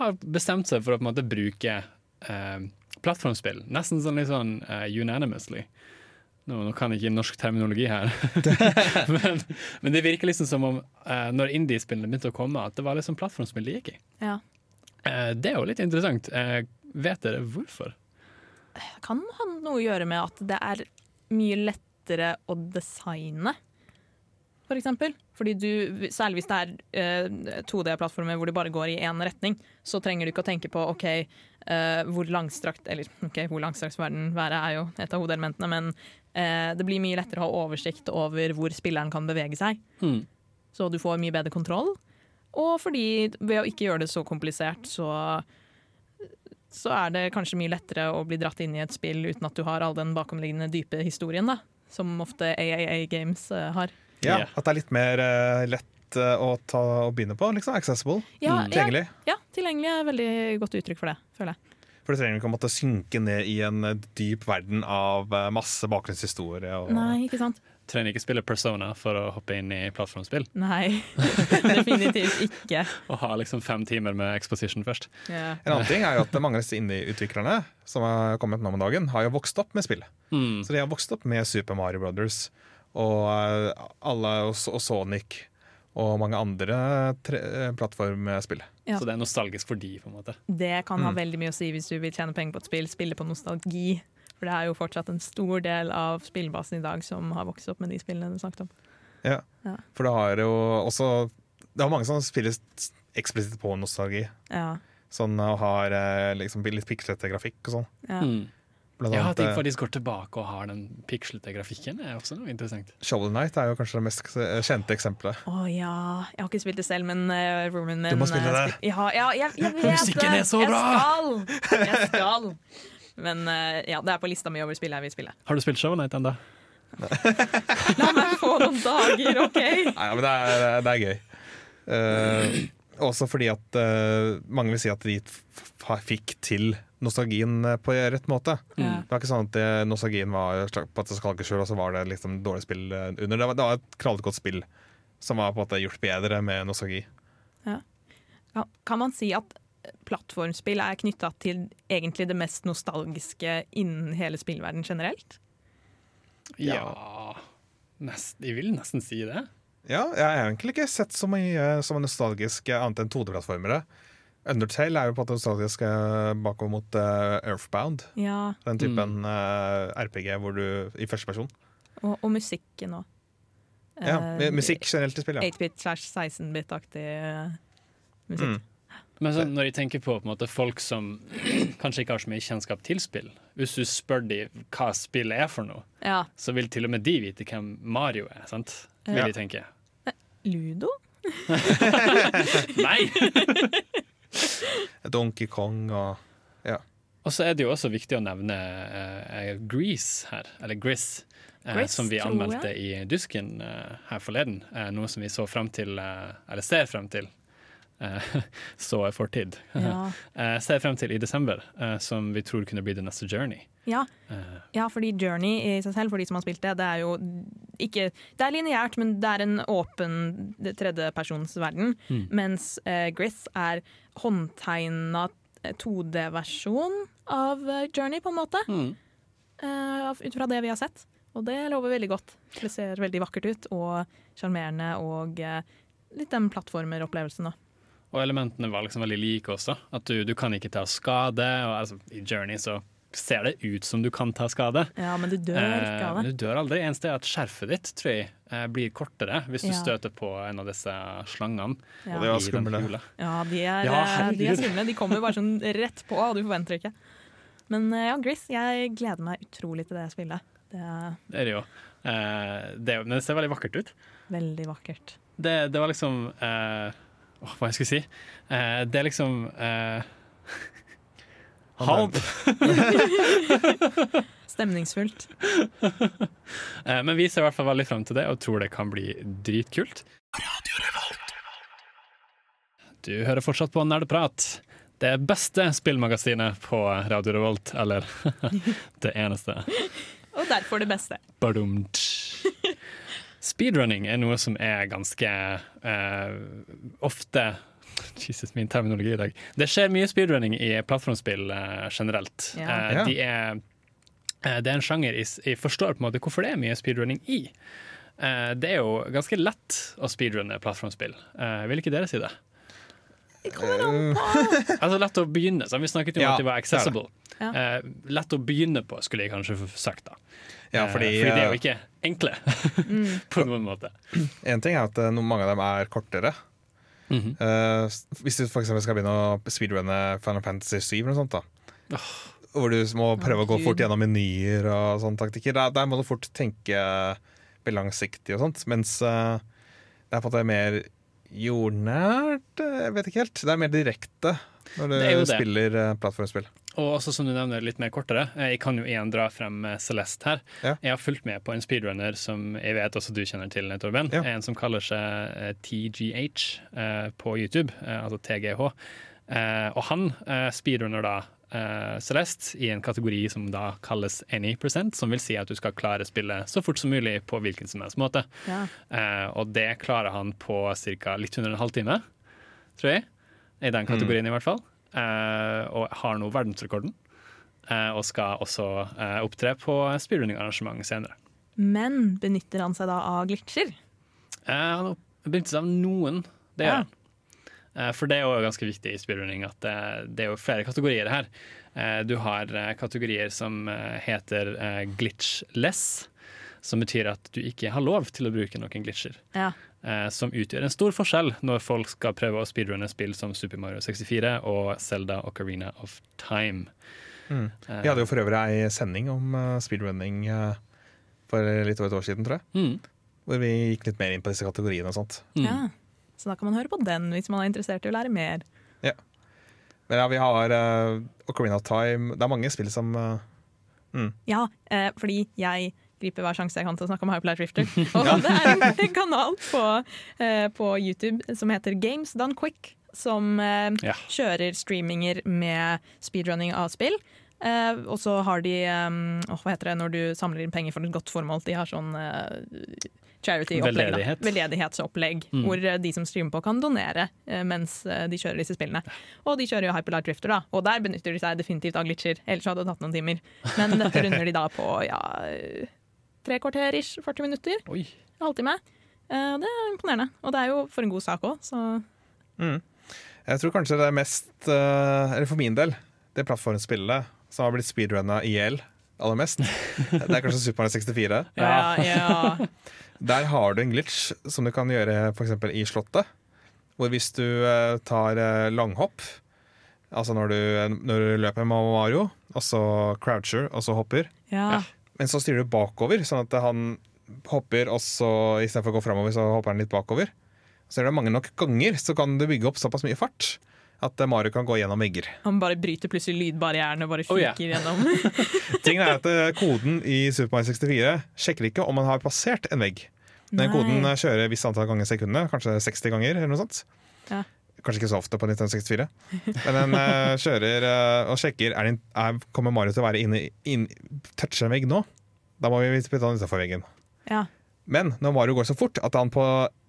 S2: har bestemt seg for å på en måte bruke eh, plattformspill. Nesten sånn litt sånn eh, unanimously. Nå, nå kan jeg ikke norsk terminologi her, men, men det virker liksom som om eh, når indie-spillene begynte å komme, at det var liksom plattformspill de gikk i.
S5: Ja.
S2: Eh, det er jo litt interessant. Eh, vet dere hvorfor?
S5: Kan ha noe å gjøre med at det er mye lettere å designe, for eksempel. Fordi du, særlig hvis det er eh, 2D-plattformer hvor du bare går i én retning, så trenger du ikke å tenke på OK, eh, hvor langstrakt Eller ok, hvor langstrakt verden være er jo et av hodeelementene, men eh, det blir mye lettere å ha oversikt over hvor spilleren kan bevege seg.
S2: Mm.
S5: Så du får mye bedre kontroll. Og fordi ved å ikke gjøre det så komplisert, så så er det kanskje mye lettere å bli dratt inn i et spill uten at du har all den bakomliggende dype historien, da. Som ofte AAA Games eh, har.
S3: Ja,
S2: yeah.
S3: At det er litt mer uh, lett eh, å, ta, å begynne på. liksom Accessible.
S5: Ja,
S2: Mm.
S3: Tilgjengelig.
S5: ja, tilgjengelig er veldig godt uttrykk for det, føler jeg.
S3: For du trenger ikke å måtte synke ned i en eh, dyp verden av masse bakgrunnshistorie. Og,
S5: Nei, ikke sant?
S2: Trenger ikke spille Persona for å hoppe inn i plattformspill.
S5: Nei, definitivt ikke.
S2: Og ha liksom fem timer med exposition først.
S5: Yeah.
S3: En annen ting er jo at mange av disse indie-utviklerne som har kommet nå om dagen, har jo vokst opp med spill.
S2: Mm.
S3: Så de har vokst opp med Super Mario Brothers og, eh, alle, og, og Sonic og mange andre eh, plattformspill.
S5: Ja.
S2: Så det er nostalgisk for de, på en måte.
S5: Det kan ha
S3: Mm.
S5: veldig mye å si hvis du vil tjene penger på et spill, spille på nostalgi. For det er jo fortsatt en stor del av spillbasen i dag som har vokst opp med de spillene du snakket om.
S3: Ja, For det har jo også Det er mange som spiller eksplisitt på nostalgi.
S5: Ja,
S3: Sånn og har eh, liksom litt pikslete grafikk og sånn.
S5: ja.
S2: Mm.
S3: Blant
S2: Ja, at de
S3: eh,
S2: faktisk går tilbake og har den pikslete grafikken, er også noe interessant.
S3: Shovel Knight er jo kanskje det mest eh, kjente eksempelet.
S5: Å ja. Jeg har ikke spilt det selv, men uh, roomien min
S3: Du må spille
S5: eh,
S3: det.
S5: spil- Ja, ja, jeg, jeg vet
S2: Musikken
S5: det!
S2: er så bra!
S5: Jeg skal! Jeg skal. Men uh, ja, det er på lista mi over spill jeg vil spille.
S2: Har du spilt Shovel Knight ennå?
S5: La meg få noen dager, OK?
S3: Nei, men det er, det er gøy. Uh, også fordi at uh, mange vil si at de f- f- fikk til nostalgien eh, på rett måte.
S5: Mm.
S3: Det var ikke sånn at det, nostalgien var på et skalkeskjul, og så var det liksom dårlig spill eh, under. Det var, det var et knallgodt spill som var på en måte gjort bedre med nostalgi.
S5: Kan, kan man si at plattformspill er knytta til egentlig det mest nostalgiske innen hele spillverden generelt?
S2: Ja Nest, Jeg vil nesten si det.
S3: Ja, jeg har egentlig ikke sett så mye som nostalgisk eh, annet enn 2D-plattformere. Undertale er jo på en måte nostalgisk bakover mot uh, Earthbound.
S5: Ja,
S3: Den typen eh, RPG hvor du i første person.
S5: og, og musikken òg.
S3: Ja, musikk generelt i spill, ja.
S5: 8-bit slash 16-bit-aktig eh, musikk.
S3: Mm.
S2: Men så, når jeg tenker på, på en måte, folk som kanskje ikke har så mye kjennskap til spill Hvis du spør dem hva spillet er for noe,
S5: Ja.
S2: så vil til og med de vite hvem Mario er. sant? Vil
S3: Ja.
S2: de tenke.
S5: Ludo?
S2: Nei!
S3: Donkey Kong og
S2: Og så er det jo også viktig å nevne uh, Grease her, eller Gris, eh,
S5: Gris,
S2: som vi anmeldte i Dusken uh, her forleden. Eh, noe som vi så frem til, eh, eller ser frem til, eh, så er fortid.
S5: Ja.
S2: Eh, ser frem til i desember, eh, som vi tror kunne bli det neste Journey.
S5: Ja.
S2: Eh,
S5: ja, fordi Journey i seg selv, for de som har spilt det, det er jo ikke Det er lineært, men det er en åpen tredjepersonsverden.
S2: Mm.
S5: Mens uh, Griss er håndtegna 2D-versjon av eh, Journey, på en måte.
S2: mm.
S5: Uh, ut fra det vi har sett. Og det lover veldig godt. Det ser veldig vakkert ut og sjarmerende og uh, litt den plattformeropplevelsen. da.
S2: Og elementene var liksom veldig like også. At du, du kan ikke ta skade. Og altså, I Journey så ser det ut som du kan ta skade.
S5: Ja, men du dør ikke
S2: Eh,
S5: av
S2: men
S5: det.
S2: du dør aldri. Eneste er at skjerfet ditt tror jeg, eh, blir kortere hvis du
S5: Ja.
S2: støter på en av disse slangene.
S5: Ja.
S3: Og det
S2: er
S3: skumle.
S5: Ja, de er,
S2: Ja,
S5: eh, de er skumle. De kommer bare sånn rett på, og du forventer ikke. Men ja, Gris, jeg gleder meg utrolig til det spillet. Det
S2: Det er det jo. Eh, det, men det ser veldig vakkert ut.
S5: veldig vakkert.
S2: Det, det var liksom eh, åh, Hva jeg skulle si? Eh, det er liksom eh, Håp!
S5: Stemningsfullt.
S2: Eh, men vi ser i hvert fall veldig frem til det og tror det kan bli dritkult. Du hører fortsatt på Nerdprat, Det beste spillmagasinet på Radio Revolt, eller det eneste.
S5: Og derfor det beste.
S2: Badumt. Speedrunning er noe som er ganske eh, ofte Jesus, min terminologi i dag. Det skjer mye speedrunning i plattformspill eh, generelt.
S5: Ja.
S2: Eh, de er, eh, det er en sjanger jeg, forstår på en måte hvorfor det er mye speedrunning i. Eh, det er jo ganske lett å speedrunne plattformspill. Eh, vil ikke dere si det? altså lett å begynne. Så vi snakket jo om
S3: Ja,
S2: at de var accessible.
S5: Ja.
S2: Eh, lett å begynne på, skulle jeg kanskje sagt. da.
S3: Ja, fordi,
S2: fordi de er jo ikke enkle,
S5: Mm.
S2: på noen måte.
S3: En ting er at eh, mange av dem er kortere. Eh, s- hvis du for skal begynne å speedrunne Final Fantasy 7 eller noe sånt, da. hvor du må prøve å gå fort gjennom menyer og sånne taktikker. Der, der må du fort tenke mer langsiktig og sånt. Mens uh, det er på en måte mer jordnært eh, Jeg vet ikke helt. Det er mer direkte når du
S2: er
S3: spiller uh, plattformspill.
S2: Og også som du nevner, litt mer kortere. Eh, Jeg kan jo igjen dra frem eh, Celeste her.
S3: Ja.
S2: Jeg har fulgt med på en speedrunner som jeg vet også du kjenner til, Torben.
S3: Ja.
S2: En som kaller seg TGH eh, på YouTube, eh, altså TGH. Eh, og han speedrunner da eh, Celeste i en kategori som da kalles any percent, som vil si at du skal klare spillet så fort som mulig på hvilken som helst måte.
S5: Ja.
S2: Eh, og det klarer han på ca. litt under en halvtime, tror jeg. I den kategorien, i hvert fall. Eh, og har nå verdensrekorden. Eh, og skal også eh, opptre på speedrunning-arrangement senere.
S5: Men benytter han seg da av glitcher?
S2: Han har benyttet seg av noen, det gjør han. Ja. for det er jo ganske viktig i speedrunning at det, er jo flere kategorier her. Du har kategorier som heter glitchless, som betyr at du ikke har lov til å bruke noen glitcher.
S5: Ja.
S2: Eh, som utgjør en stor forskjell når folk skal prøve å speedrunne spill som Super Mario 64 og Zelda Ocarina of Time.
S3: Mm.
S2: Eh,
S3: Vi hadde jo for øvrig ei sending om eh, speedrunning for litt over et år siden, tror jeg.
S2: mm,
S3: Hvor vi gikk litt mer inn på disse kategoriene og sånt.
S2: mm.
S5: ja. Så da kan man høre på den hvis man er interessert i å lære mer. Ja.
S3: Men ja, vi har uh, Ocarina of Time Det er mange spill som eh,
S5: Ja, eh, fordi jeg griper hver sjanse jeg kan til å snakke om Hyperlight Drifter. Og det er en, kanal på, eh, på YouTube som heter Games Done Quick, som eh,
S2: Ja.
S5: kjører streaminger med speedrunning av spill. Eh, og så har de um, Hva heter det når du samler inn penger for et godt formål? De har sånn charity-opplegg. Veldedighetsopplegg.
S2: Mm.
S5: Hvor de som streamer på, kan donere mens de kjører disse spillene. Og de kjører jo Hyperlight Drifter, da. Og der benytter de seg definitivt av glitcher. Ellers hadde det tatt noen timer. Men dette runder de da på ja, tre kvarter ish, 40 minutter.
S2: Oi.
S5: En halvtime. Uh, det er imponerende. Og det er jo for en god sak òg, så
S3: Jeg tror kanskje det er mest, uh, eller for min del, det plattformspillet som har blitt speedrunna i hjel aller mest. Det er kanskje Super Mario 64.
S5: ja, ja.
S3: Der har du en glitch som du kan gjøre f.eks. i Slottet. Hvor hvis du uh, tar langhopp, altså når du, når du løper med Mario, og så croucher, og så hopper,
S5: ja.
S3: Men så styrer du bakover, sånn at han hopper, og så istedenfor å gå framover, så hopper han litt bakover. Så er det mange nok ganger, så kan du bygge opp såpass mye fart at eh, Mario kan gå gjennom vegger.
S5: Han bare bryter plutselig lydbarrieren og bare
S2: Oh,
S5: yeah. gjennom.
S3: Tingen er at eh, Koden i Super Mario 64 sjekker ikke om man har passert en vegg. Den koden eh, kjører visse visst antall ganger i sekundet, kanskje 60 ganger. eller noe sånt.
S5: Ja.
S3: Kanskje ikke så ofte på 1964. Men den uh, kjører uh, og sjekker er det, er, Kommer Mario til å være inne inn, touche en vegg nå. Da må vi putte han utafor veggen.
S5: Ja.
S3: Men når Mario går så fort at han på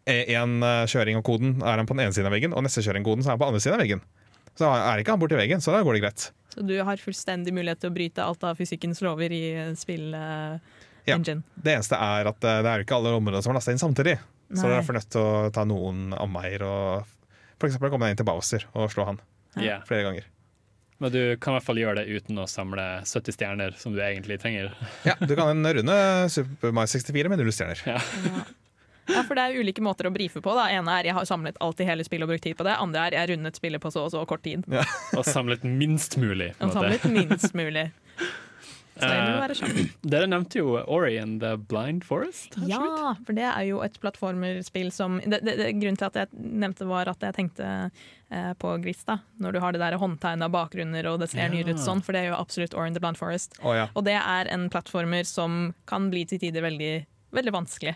S3: én kjøring av koden er han på den ene siden av veggen, og neste kjøring av koden så er han på den andre siden av veggen. Så er ikke han borti veggen, så da går det greit.
S5: Så du har fullstendig mulighet til å bryte alt av fysikkens lover i spill-engine.
S3: Ja. Det eneste er at eh, det er jo ikke alle områder som er lasta inn samtidig. Så du er derfor nødt til å ta noen omveier og eksempel komme deg inn til Bowser og slå han
S2: Ja.
S3: flere ganger.
S2: Men du kan i hvert fall gjøre det uten å samle 70 stjerner, som du egentlig trenger.
S3: Ja, du kan runde Super Mario 64 med null stjerner.
S2: Ja.
S5: Ja, for det er ulike måter å brife på. Da. ene er jeg har samlet alt i hele spillet og brukt tid på det. Andre er jeg rundet spillet på så og så kort tid.
S2: Og samlet minst mulig. på
S5: Og
S2: måte.
S5: samlet minst mulig.
S2: Dere nevnte jo Ori and the Blind Forest.
S5: Ja, for det er jo et plattformerspill som det, det, det, Grunnen til at jeg nevnte var at jeg tenkte eh, på Grista. Når du har det der håndtegna bakgrunner og det ser
S2: Ja.
S5: nyere ut sånn, for det er jo absolutt Ori and the Blind Forest.
S3: Oh, ja.
S5: Og det er en plattformer som kan bli til tider veldig, veldig vanskelig.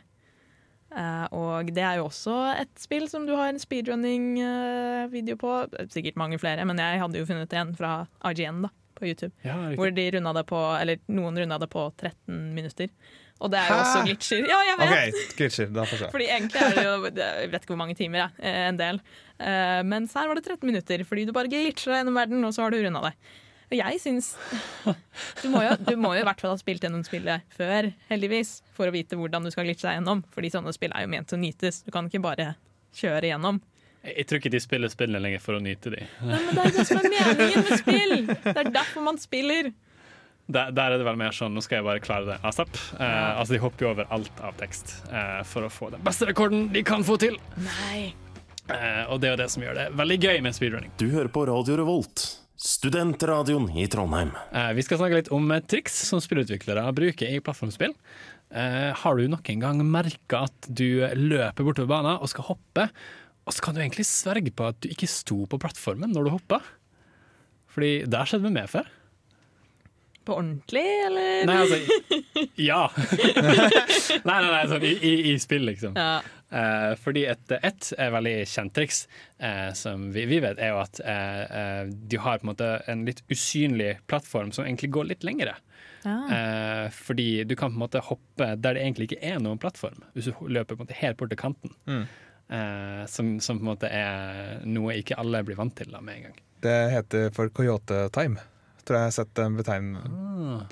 S5: Uh, og det er jo også et spill som du har en speedrunning-video på. Sikkert mange flere, men jeg hadde jo funnet en fra IGN da, på YouTube.
S2: Ja.
S5: Hvor de runda det på, eller noen runda det på 13 minutter. Og det er jo
S3: Hæ?
S5: også glitcher. Ja, jeg vet!
S3: Okay, glitcher. Da får jeg.
S5: Fordi egentlig er det jo Jeg vet ikke hvor mange timer, jeg. eh, En del. men Mens her var det 13 minutter, fordi du bare glitcher deg gjennom verden, og så har du runda det. Og jeg syns du må, jo, du må jo i hvert fall ha spilt gjennom spillet før, heldigvis, for å vite hvordan du skal glitche deg gjennom. Fordi sånne spill er jo ment til å nytes. Du kan ikke bare kjøre gjennom.
S2: Jeg tror ikke de spiller spillene lenger for å nyte de.
S5: Nei, men det er det som er meningen med spill! Det er derfor man spiller.
S2: Der, der er det vel mer sånn nå skal jeg bare klare det asap. Eh, altså De hopper jo over alt av tekst eh, for å få den beste rekorden de kan få til.
S5: Nei.
S2: Eh, og det er det som gjør det veldig gøy med speedrunning.
S8: Du hører på Radio Revolt, studentradioen i Trondheim.
S2: Eh, vi skal snakke litt om eh, triks som spillutviklere bruker i plattformspill. Eh, har du noen gang merka at du løper bortover banen og skal hoppe, og så kan du egentlig sverge på at du ikke sto på plattformen når du hoppa? Fordi det har skjedd med meg før.
S5: På ordentlig, eller?
S2: Nei, altså Ja! nei, nei, nei, sånn i, i, i spill, liksom.
S5: Ja.
S2: Eh, fordi et, et er veldig kjent triks eh, som vi, vi vet, er jo at eh, eh, de har på en måte en litt usynlig plattform som egentlig går litt lengre.
S5: Ja.
S2: Eh, fordi du kan på en måte hoppe der det egentlig ikke er noen plattform, hvis du løper på en måte helt bort til kanten.
S3: Mm.
S2: Eh, som, som på en måte er noe ikke alle blir vant til da, med en gang.
S3: Det heter for Coyote Time. Tror jeg har sett en betegn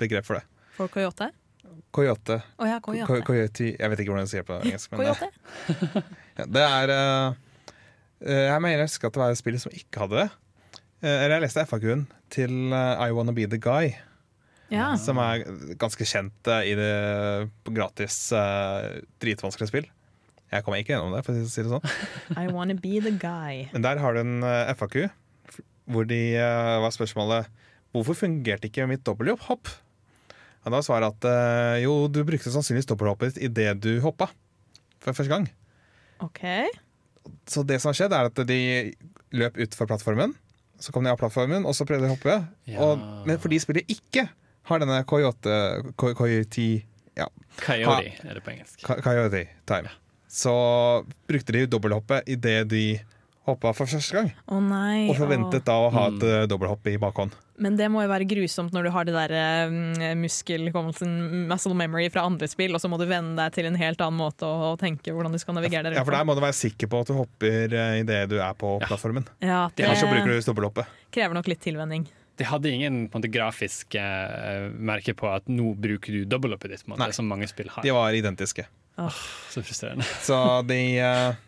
S3: begrep for det.
S5: For Coyote?
S3: Coyote.
S5: Oh, ja,
S3: Co-
S5: Coyote.
S3: Coyote. Jeg vet ikke hvordan jeg sier det på engelsk. Men
S5: Coyote?
S3: det, ja, det er eh, eh, Jeg mener jeg husker at det var et spill som ikke hadde det. Eh, Eller jeg leste FAQ-en til eh, I Wanna Be The Guy,
S5: Ja.
S3: som er ganske kjent eh, i det gratis uh, dritvanskelige spill. Jeg kommer ikke gjennom det, for å si det sånn.
S5: I wanna be the guy.
S3: Men der har du en eh, FAQ hvor de uh, var spørsmålet Hvorfor fungerte ikke mitt dobbelthopp? Og da svarer at uh, jo, du brukte sannsynligvis dobbelthoppet ditt idet du hoppa for første gang.
S5: OK.
S3: Så det som har skjedd, er at de løp utfor plattformen. Så kom de av plattformen, og så prøvde de å hoppe.
S2: Ja.
S3: Og, men fordi spillet ikke har denne coyote, co- coyote, ja,
S2: Coyote er det på engelsk.
S3: coyote time, så brukte de dobbelthoppet idet de hoppa for første gang.
S5: Å nei.
S3: Og forventet da å ha
S2: Mm.
S3: et mm. dobbelthopp i bakhånd.
S5: Men det må jo være grusomt når du har det der eh, muskelhukommelsen, muscle memory fra andre spill, og så må du venne deg til en helt annen måte å, tenke hvordan du skal navigere der
S3: Ja, for der må du være sikker på at du hopper uh, idet du er på
S2: Ja.
S3: plattformen.
S5: Ja, det
S3: Ellers så bruker du dobbelthoppet.
S5: krever nok litt tilvenning.
S2: De hadde ingen på en måte, grafisk eh, merke på at nå bruker du dobbelthoppet ditt, på en måte, som mange spill har.
S3: De var identiske.
S2: Så frustrerende.
S3: Så de eh,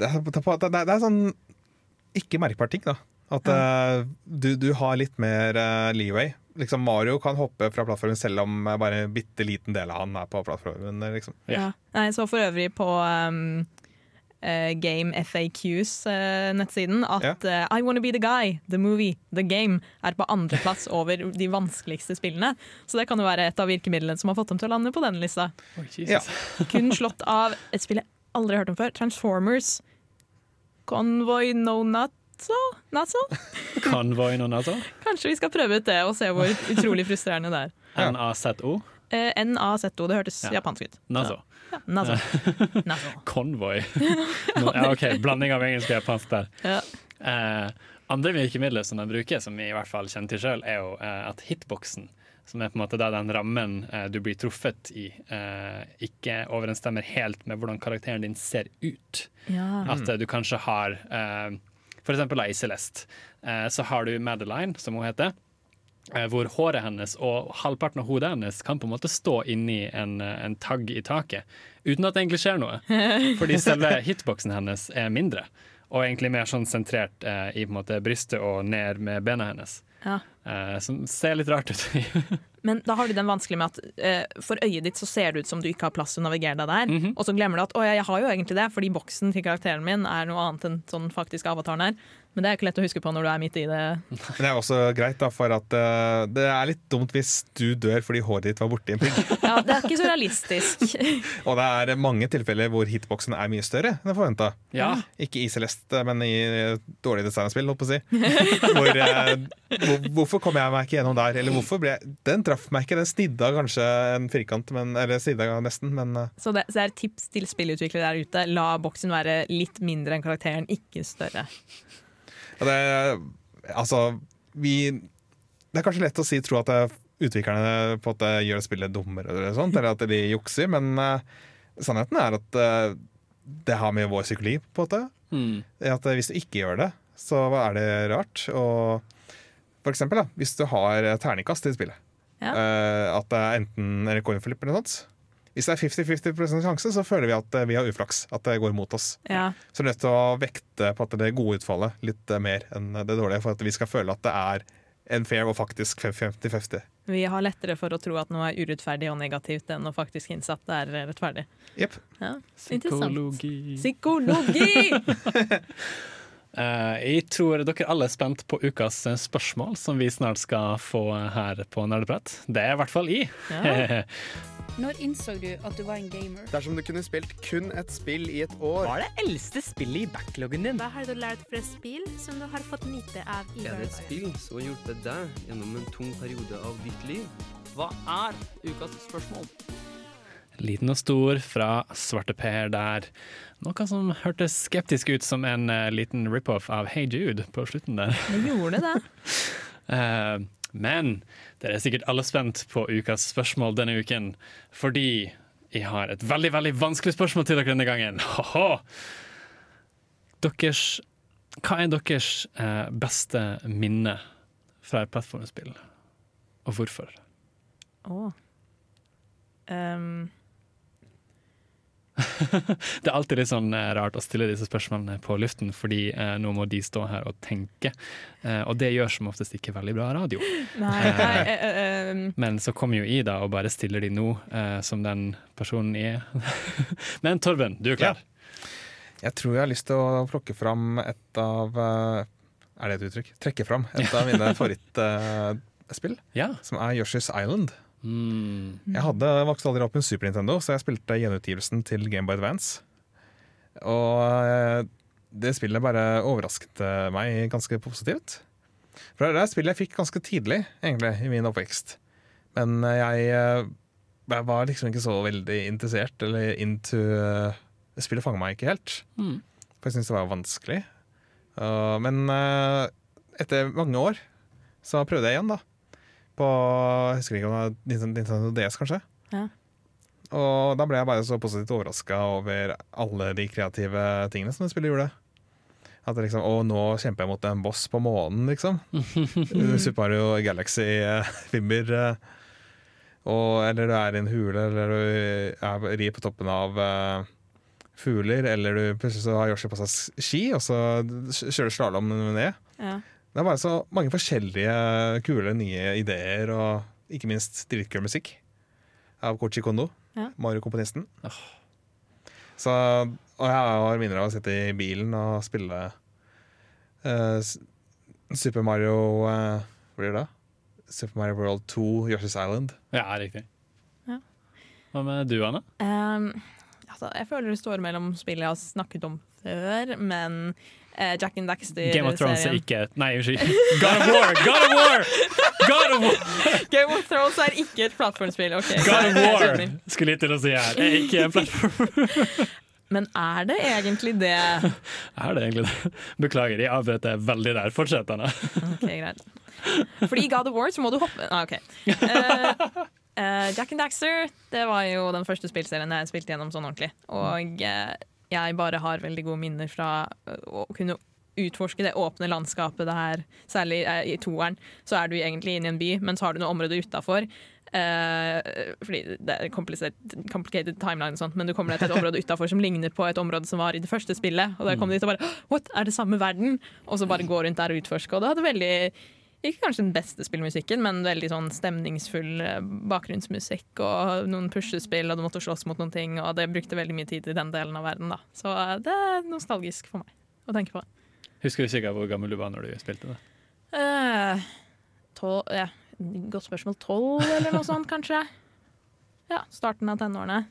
S3: det, er, det, er- det er sånn ikke merkbar ting, da. At eh, du, du har litt mer uh, leeway. Liksom Mario kan hoppe fra plattformen selv om eh, bare en bitte liten del av han er på plattformen. Liksom.
S2: Ja.
S5: Ja. Nei, jeg så for øvrig på um, eh, Game FAQs-nettsiden nettsiden at uh, I Wanna Be The Guy, The Movie, The Game er på andreplass over de vanskeligste spillene. Så det kan jo være et av virkemidlene som har fått dem til å lande på denne lista.
S2: Oh,
S3: Ja.
S5: Kun slått av et spill jeg aldri har hørt om før, Transformers Convoy No Nut. So?
S2: Convoy noen altså?
S5: Kanskje vi skal prøve ut det og se hvor utrolig frustrerende det er.
S2: NAZO.
S5: Eh, N-A-Z-O. Det hørtes
S2: Ja.
S5: japansk ut.
S2: Nazo.
S5: Ja, Nazo.
S2: Konvoi. Ja, OK, blanding av engelsk og japansk der.
S5: Ja.
S2: Eh, andre virkemidler som de bruker, som vi i hvert fall kjenner til sjøl, er jo eh, at hitboxen, som er på en måte der den rammen eh, du blir truffet i, eh, ikke overensstemmer helt med hvordan karakteren din ser ut.
S5: Ja.
S2: At eh, du kanskje har eh, For eksempel i Celeste, så har du Madeline, som hun heter. Eh, Hvor håret hennes og halvparten av hodet hennes kan på en måte stå inni en, eh, en tagg i taket. Uten at det egentlig skjer noe. Fordi selve hitboxen hennes er mindre. Og egentlig mer sånn sentrert eh, i på en måte brystet og ned med bena hennes.
S5: Ja.
S2: Eh, som ser litt rart ut.
S5: Men da har du den vanskelig med at eh, for øyet ditt så ser det ut som du ikke har plass til å navigere deg der.
S2: Mhm.
S5: Og så glemmer du at å ja, jeg har jo egentlig det, fordi boksen til karakteren min er noe annet enn sånn faktisk avataren er. Men det er ikke lett å huske på når du er midt i det.
S3: Men det er også greit, da, for at uh, det er litt dumt hvis du dør fordi håret ditt var borti en pigg.
S5: Ja, Det er ikke så realistisk.
S3: Og det er mange tilfeller hvor hitboxen er mye større enn forventa.
S2: Ja.
S3: Ikke i Celeste, men i dårlig designspill, holdt på å si. Hvor, uh, hvor, hvorfor kom jeg meg ikke gjennom der? Eller hvorfor ble jeg Den traff meg ikke. Den snidda kanskje en firkant, men, eller snidda nesten, men uh.
S5: Så det, så det er tips til spillutviklere der ute. La boksen være litt mindre enn karakteren, ikke større.
S3: Og det, altså, vi, det er kanskje lett å si tro at det, utviklerne på at det gjør spillet dummere, eller, sånt, eller at de jukser, men uh, sannheten er at uh, det har med vår psykologi på en måte.
S2: Mm.
S3: At eh, hvis du ikke gjør det, så er det rart. Og for eksempel, da, hvis du har terningkast i spillet,
S5: Ja.
S3: uh, at det er enten en coin eller noe sånt. Hvis det er 50-50 sjanse, så føler vi at eh, vi har uflaks. At det går mot oss.
S5: Ja.
S3: Så vi er nødt til å vekte på at det gode utfallet litt eh, mer enn det dårlige, for at vi skal føle at det er en fair og faktisk 50-50.
S5: Vi har lettere for å tro at noe er urettferdig og negativt enn å faktisk innse at det er rettferdig.
S3: Yep.
S5: Ja.
S2: Psykologi.
S5: Psykologi!
S2: Eh, jeg tror dere alle er spent på ukas eh, spørsmål, som vi snart skal få her på Nerdeprat. Det er i hvert fall i.
S5: Ja.
S10: Når innså du at du var en gamer?
S11: Dersom du kunne spilt kun et spill i et år
S12: Hva er det eldste spillet i backloggen din?
S13: Hva har du lært fra spill som du har fått nyte av i
S14: Er det et spill som har hjulpet deg gjennom en tung periode av ditt liv?
S12: Hva er ukas spørsmål?
S2: Liten og stor fra Svarte Per der. Noe som hørtes skeptisk ut som en uh, liten rip-off av Hey Jude på slutten der.
S5: Det gjorde det.
S2: uh, men dere er sikkert alle spent på ukas spørsmål denne uken, fordi jeg har et veldig veldig vanskelig spørsmål til dere denne gangen. Ho-ho! Deres, hva er deres uh, beste minne fra et plattformspill, og hvorfor?
S5: Å. Um,
S2: Det er alltid litt sånn eh, rart å stille disse spørsmålene på luften, fordi eh, nå må de stå her og tenke. Eh, og det gjør som oftest ikke veldig bra radio.
S5: nei,
S2: Eh,
S5: nei eh, eh, um,
S2: Men så kommer jo Ida og bare stiller de nå, eh, som den personen er. Men Torben, du er klar?
S3: Jeg tror jeg har lyst til å plukke fram et av eh, Er det et uttrykk? Trekke fram et av mine favorittspill,
S2: Ja.
S3: som er Yoshi's Island.
S2: Mm.
S3: Jeg hadde vokste aldri opp med Super Nintendo, så jeg spilte gjenutgivelsen til Game Boy Advance. Og eh, det spillet bare overrasket eh, meg ganske positivt. For det er et spill jeg fikk ganske tidlig, egentlig, i min oppvekst. Men eh, jeg, jeg var liksom ikke så veldig interessert eller into Spillet fanga meg ikke helt.
S2: Mm.
S3: For jeg syntes det var vanskelig. Men etter mange år så prøvde jeg igjen, da. På jeg husker ikke om det var Nintendo DS, kanskje.
S5: Ja.
S3: Og da ble jeg bare så positivt overraska over alle de kreative tingene som det spillet gjorde. At det liksom, Å, nå kjemper jeg mot en boss på månen, liksom. Super Mario Galaxy Fimber eh, og, eller du er i en hule, eller du er, rir på toppen av uh, fugler, eller du plutselig så har Yoshi på seg ski, og så kjører slalåm ned.
S5: ja.
S3: Det var så mange forskjellige kule nye ideer, og ikke minst dritkul musikk av Kochi Kondo,
S5: Ja.
S3: Mario-komponisten. Så, og jeg har minner av å sitte i bilen og spille uh, Super Mario uh, Hva blir det? Super Mario World 2, Yoshi's Island.
S2: Ja, riktig.
S5: Ja.
S2: Hva med du, Anne?
S5: Um, altså, jeg føler det står mellom spill jeg har snakket om før, men eh, Jack and Daxter.
S2: Game of Thrones er ikke Nei, unnskyld. God of War! God of War! God of War!
S5: Game of Thrones er ikke et plattformspill. Okay.
S2: God of War skulle jeg til å si her. Det Er ikke en plattform.
S5: Men er det egentlig det?
S2: Er det egentlig det? Beklager, jeg avbrøt deg veldig der. Fortsett, Anna.
S5: Ok, greit. Fordi i God of War så må du hoppe ah, ok. Uh, uh, Jack and Daxter det var jo den første spillserien jeg spilte gjennom sånn ordentlig. Og eh, jeg bare har veldig gode minner fra eh, å kunne utforske det åpne landskapet det her. Særlig eh, i toeren så er du egentlig inne i en by, men så har du noe område utafor. Eh, fordi det er complicated, complicated timeline og sånt, men du kommer deg til et område utafor som ligner på et område som var i det første spillet. Og da kom du dit og bare What, er det samme verden? Og så bare gå rundt der og utforske. Og det hadde veldig ikke kanskje den beste spillmusikken, men veldig sånn stemningsfull eh, bakgrunnsmusikk og noen puslespill, og du måtte slåss mot noen ting, og det brukte veldig mye tid i den delen av verden, da. Så eh, det er nostalgisk for meg å tenke på.
S2: Husker du sikkert hvor gammel du var når du spilte det?
S5: Eh, tol- ja, godt spørsmål. Tolv, eller noe sånt, kanskje? Ja, starten av tenårene.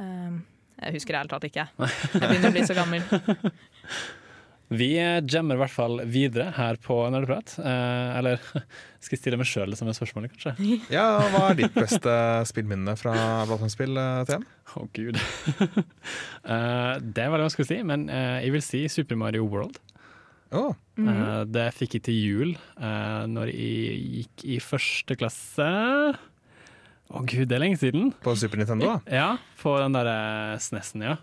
S5: Eh, jeg husker det i hele tatt ikke. Jeg begynner å bli så gammel.
S2: Vi jammer i hvert fall videre her på Nerdeprat. Eh, eller skal jeg stille meg sjøl som samme spørsmål, kanskje?
S3: Ja, Hva er ditt beste spillminne fra plattformspill, eh, TM?
S2: Å, gud. Eh, det er veldig vanskelig å si, men eh, jeg vil si Super Mario World.
S3: Oh.
S2: Eh, det fikk jeg til jul uh, når jeg gikk i første klasse. Å gud, det er lenge siden.
S3: På Super Nintendo, da?
S2: Ja, på den der eh, SNES-en, ja.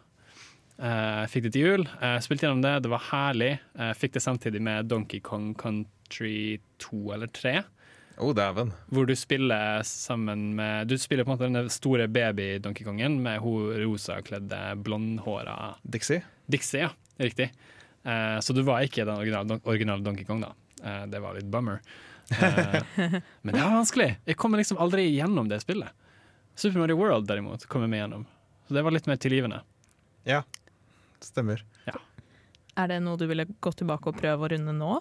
S2: Eh, fikk det til jul, Uh, spilte gjennom det, det var herlig. Uh, fikk det samtidig med Donkey Kong Country 2 eller 3.
S3: Oh, dæven.
S2: Hvor du spiller sammen med Du spiller på en måte den store baby-Donkey Kongen med hun rosakledde, blondhåra
S3: Dixie?
S2: Dixie, ja. Riktig. Så du var ikke den originale, originale Donkey Kong, da. Det var litt bummer. Men det var vanskelig. Jeg kommer liksom aldri gjennom det spillet. Super Mario World derimot kommer jeg med gjennom. Så det var litt mer tilgivende.
S3: Ja, stemmer.
S5: Er det noe du ville gått tilbake og prøve å runde nå?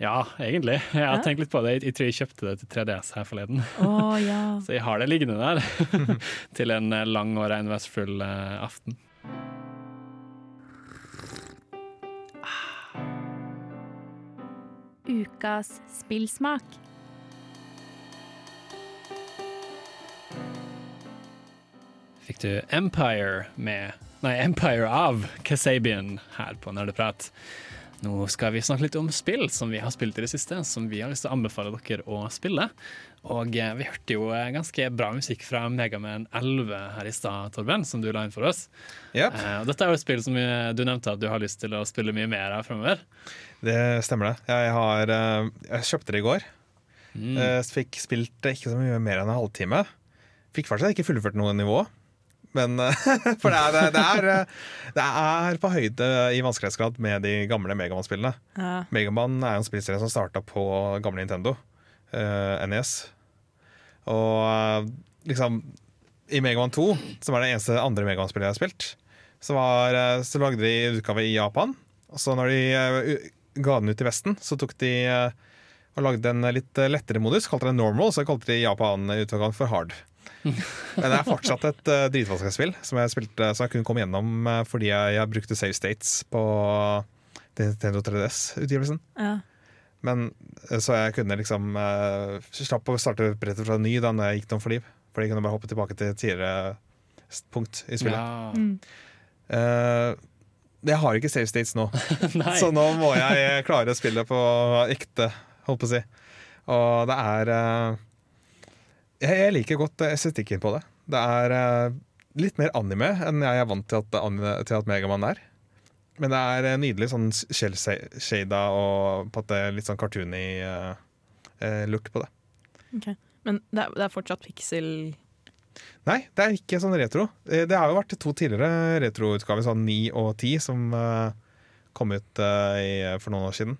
S2: Ja, egentlig. Jeg har
S5: Ja.
S2: tenkt litt på det. Jeg, tror jeg kjøpte det til 3DS her forleden.
S5: Oh, ja.
S2: Så jeg har det liggende der til en eh, lang og regnværsfull eh, aften.
S10: Ukas spillsmak.
S2: Fikk du Empire med Nei, Empire av Kasabian her på Nerdeprat. Nå skal vi snakke litt om spill som vi har spilt i det siste, som vi har lyst til å anbefale dere å spille. Og eh, vi hørte jo eh, ganske bra musikk fra Megaman 11 her i stad, Torben, som du la inn for oss.
S3: Yep.
S2: Eh, og dette er jo et spill som eh, du nevnte at du har lyst til å spille mye mer av fremover.
S3: Det stemmer det. Jeg, har, eh, jeg kjøpte det i går.
S2: Mm.
S3: Eh, Fikk spilt ikke så mye mer enn en halvtime. Fikk faktisk ikke fullført noe nivå. Men eh, For det er, det, er, eh, det er på høyde i vanskelighetsgrad med de gamle Megaman-spillene.
S5: Ja.
S3: Megaman er jo en spillserie som starta på gamle Nintendo, uh, NES. Og eh, liksom I Megaman 2, som er det eneste andre Megaman-spillet jeg har spilt, så, var, eh, så lagde de utgave i Japan. Og så når de eh, ga den ut i Vesten, så tok de eh, og lagde en litt eh, lettere modus, kalte det normal, så kalte de Japan-utgaven for hard. Men det er fortsatt et uh, dritvanskelig spill som jeg, spilte, som jeg kunne komme gjennom uh, fordi jeg, jeg brukte save states på Nintendo 3DS-utgivelsen.
S5: Ja.
S3: Men eh, Så jeg kunne liksom uh, slapp å starte brettet fra ny da når jeg gikk tom for liv. Fordi jeg kunne bare hoppe tilbake til tidligere punkt i spillet.
S2: Ja.
S5: Mm.
S3: Eh, jeg har ikke save states nå, så nå må jeg klare spillet på ekte, holdt på å si. Og det er eh, jeg, liker godt eh, estetikken på det. Det er eh, litt mer anime enn jeg er vant til at, anime- til at Megaman er. Men det er eh, nydelig sånn shell-shada og på at det er litt sånn cartoony uh, look på det.
S5: Okay. Men det er, det er fortsatt pixel
S3: Nei, det er ikke sånn retro. Det har jo vært to tidligere retroutgaver, sånn 9 og 10, som kom ut i, for noen år siden.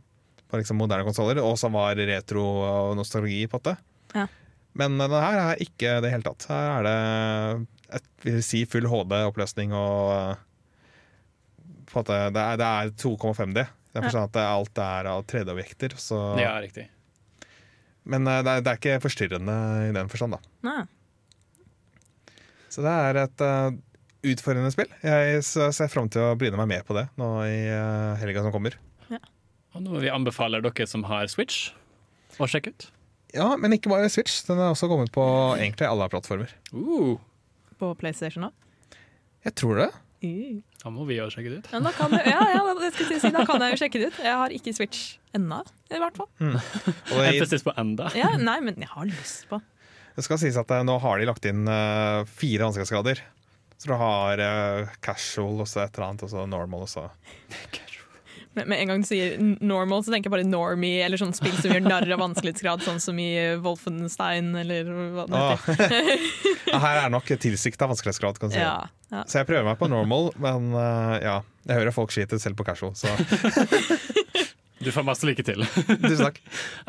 S3: På liksom moderne konsoller, og som var retro og nostalgi på det.
S5: Ja.
S3: Men denne her er ikke det i hele tatt. Her er det et, vil si full HD-oppløsning og eh, Det er, det er 2,5D. Det er
S5: Ja.
S3: forstått at det- alt er av 3D-objekter. Så,
S2: Ja, riktig.
S3: Men eh, det er, det er ikke forstyrrende i den forstand, da.
S5: Nei.
S3: Så det er et uh, utfordrende spill. Jeg ser fram til å bryne meg mer på det nå i uh, helga som kommer.
S2: Og nå vil vi anbefale dere som har Switch, å sjekke ut.
S3: Ja, men ikke bare Switch. Den er også kommet på egentlig alle plattformer.
S2: Uh,
S5: På PlayStation òg.
S3: Jeg tror det.
S2: da må vi jo sjekke det ut.
S5: Ja, da kan, jeg, ja, ja, det skal jeg si, da kan jeg jo sjekke det ut. Jeg har ikke Switch ennå, i hvert fall.
S3: Mm.
S2: Emphasis på enda.
S5: Ja, nei, men jeg har lyst på.
S3: det skal sies at eh, nå har de lagt inn uh, fire vanskelighetsgrader. Så du har uh, casual og så et eller annet, og så normal og så
S5: Med, med en gang du sier normal, så tenker jeg bare normie, eller sånn spill som gjør narr av vanskelighetsgrad, sånn som i Wolfenstein, eller hva det
S3: Ah.
S5: heter.
S3: ja, Her er nok tilsikta vanskelighetsgrad, kan du si.
S5: Ja, ja.
S3: Så jeg prøver meg på normal, men uh, ja. Jeg hører folk skiter selv på casual, så
S2: Du får masse lykke til.
S3: tusen takk.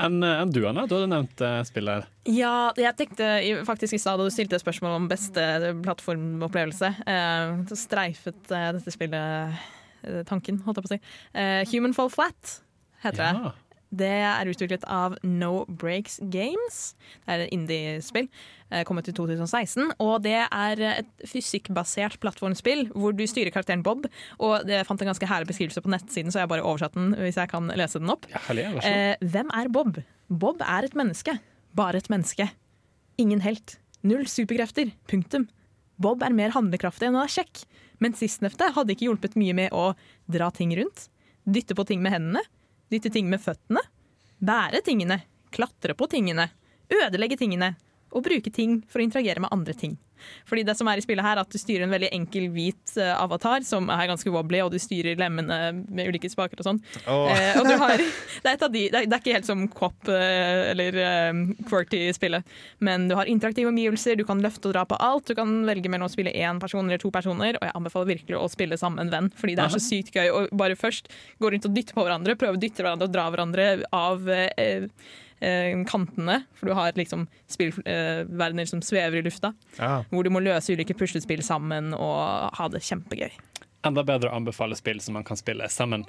S2: Enn en du, Anna? Du hadde nevnt spillet her.
S5: Ja, jeg tenkte faktisk i stad da du stilte spørsmål om beste plattformopplevelse, eh, så streifet eh, dette spillet eh, tanken, holdt jeg på å si. Uh, Human Fall Flat heter det.
S2: Ja.
S5: Det er utviklet av No Breaks Games. Det er et indie-spill. eh, Kommet i 2016. Og det er et fysikkbasert plattformspill hvor du styrer karakteren Bob. Og jeg fant en ganske herlig beskrivelse på nettsiden, så jeg bare oversatt den hvis jeg kan lese den opp.
S2: Ja, herlig.
S5: Eh, hvem er Bob? Bob er et menneske. Bare et menneske. Ingen helt. Null superkrefter. Punktum. Bob er mer handlekraftig enn han er kjekk. Men sistnevnte hadde ikke hjulpet mye med å dra ting rundt, dytte på ting med hendene, dytte ting med føttene, bære tingene, klatre på tingene, ødelegge tingene og bruke ting for å interagere med andre ting. Fordi det som er i spillet her, er at du styrer en veldig enkel hvit eh, avatar som er ganske wobbly, og du styrer lemmene med ulike spaker og sånn.
S3: Oh.
S5: Eh, og har, det, er de, det, er, det er ikke helt som Quop eh, eller eh, Quirty i spillet, men du har interaktive omgivelser, du kan løfte og dra på alt. Du kan velge mellom å spille én person eller to personer, og jeg anbefaler virkelig å spille sammen med en venn, fordi det er så sykt gøy å bare først gå rundt og dytte på hverandre, prøve å dytte hverandre og dra hverandre av eh, eh, kantene, for du har liksom spillverdener som svever i lufta,
S3: Ja.
S5: hvor du må løse ulike puslespill sammen og ha det kjempegøy.
S2: Enda bedre å anbefale spill som man kan spille sammen.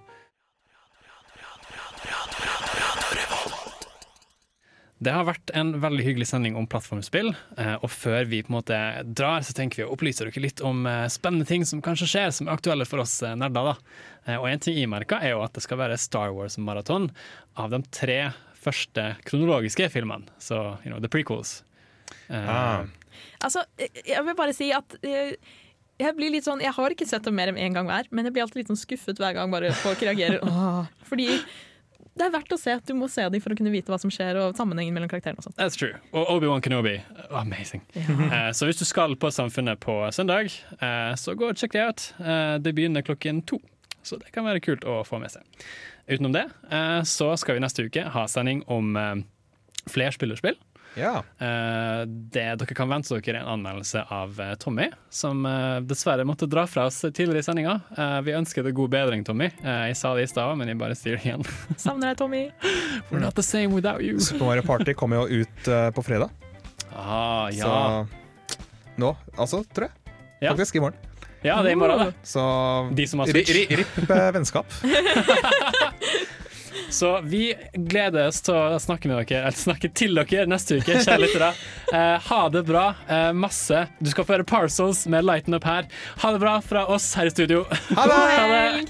S2: Det har vært en veldig hyggelig sending om plattformspill. eh, Og før vi på en måte drar, så tenker vi å opplyse dere litt om eh, spennende ting som kanskje skjer, som er aktuelle for oss eh, nerder. da. Eh, Og en ting jeg merka, er jo at det skal være Star Wars-maraton av de tre første kronologiske filmene. Så you know, the prequels. Eh,
S3: Ah.
S5: Altså, jeg- vil bare si at eh, jeg blir litt sånn, jeg har ikke sett dem mer enn én gang hver, men jeg blir alltid litt sånn skuffet hver gang bare folk reagerer. Åh. Fordi det er verdt å se. Du må se dem for å kunne vite hva som skjer, og sammenhengen mellom karakterene. og sånt.
S2: That's true. Og Obi-Wan Kenobi. Amazing. Eh, så hvis du skal på Samfunnet på søndag, uh, så gå og sjekk det ut. Uh, det begynner klokken to, så det kan være kult å få med seg. Utenom det eh, så skal vi neste uke ha sending om flere flerspillerspill.
S3: Ja.
S2: Eh, det dere kan vente dere er en anmeldelse av eh, Tommy, som eh, dessverre måtte dra fra oss tidligere i sendinga. Eh, vi ønsker deg god bedring, Tommy. Eh, jeg sa det i stad, men jeg bare sier det igjen.
S5: Savner deg, Tommy.
S2: We're not the same without you.
S3: Super Mario Party kommer jo ut eh, på fredag.
S2: Ah, ja.
S3: Så nå, altså, tror jeg.
S2: Ja.
S3: Faktisk i morgen.
S2: Ja, det er i morgen, da.
S3: Så
S2: De som har Switch.
S3: ripp eh, vennskap.
S2: Så vi gleder oss til å snakke med dere Eller snakke til dere neste uke, kjære lyttere. Eh, ha det bra. Eh, masse. Du skal få høre Parcels med Lighten Up her. Ha det bra fra oss her i studio.
S3: Ha det!
S2: Ha det.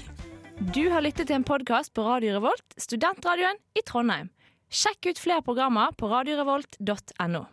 S10: Du har lyttet til en podkast på Radio Revolt, studentradioen i Trondheim. Sjekk ut flere programmer på radiorevolt.no.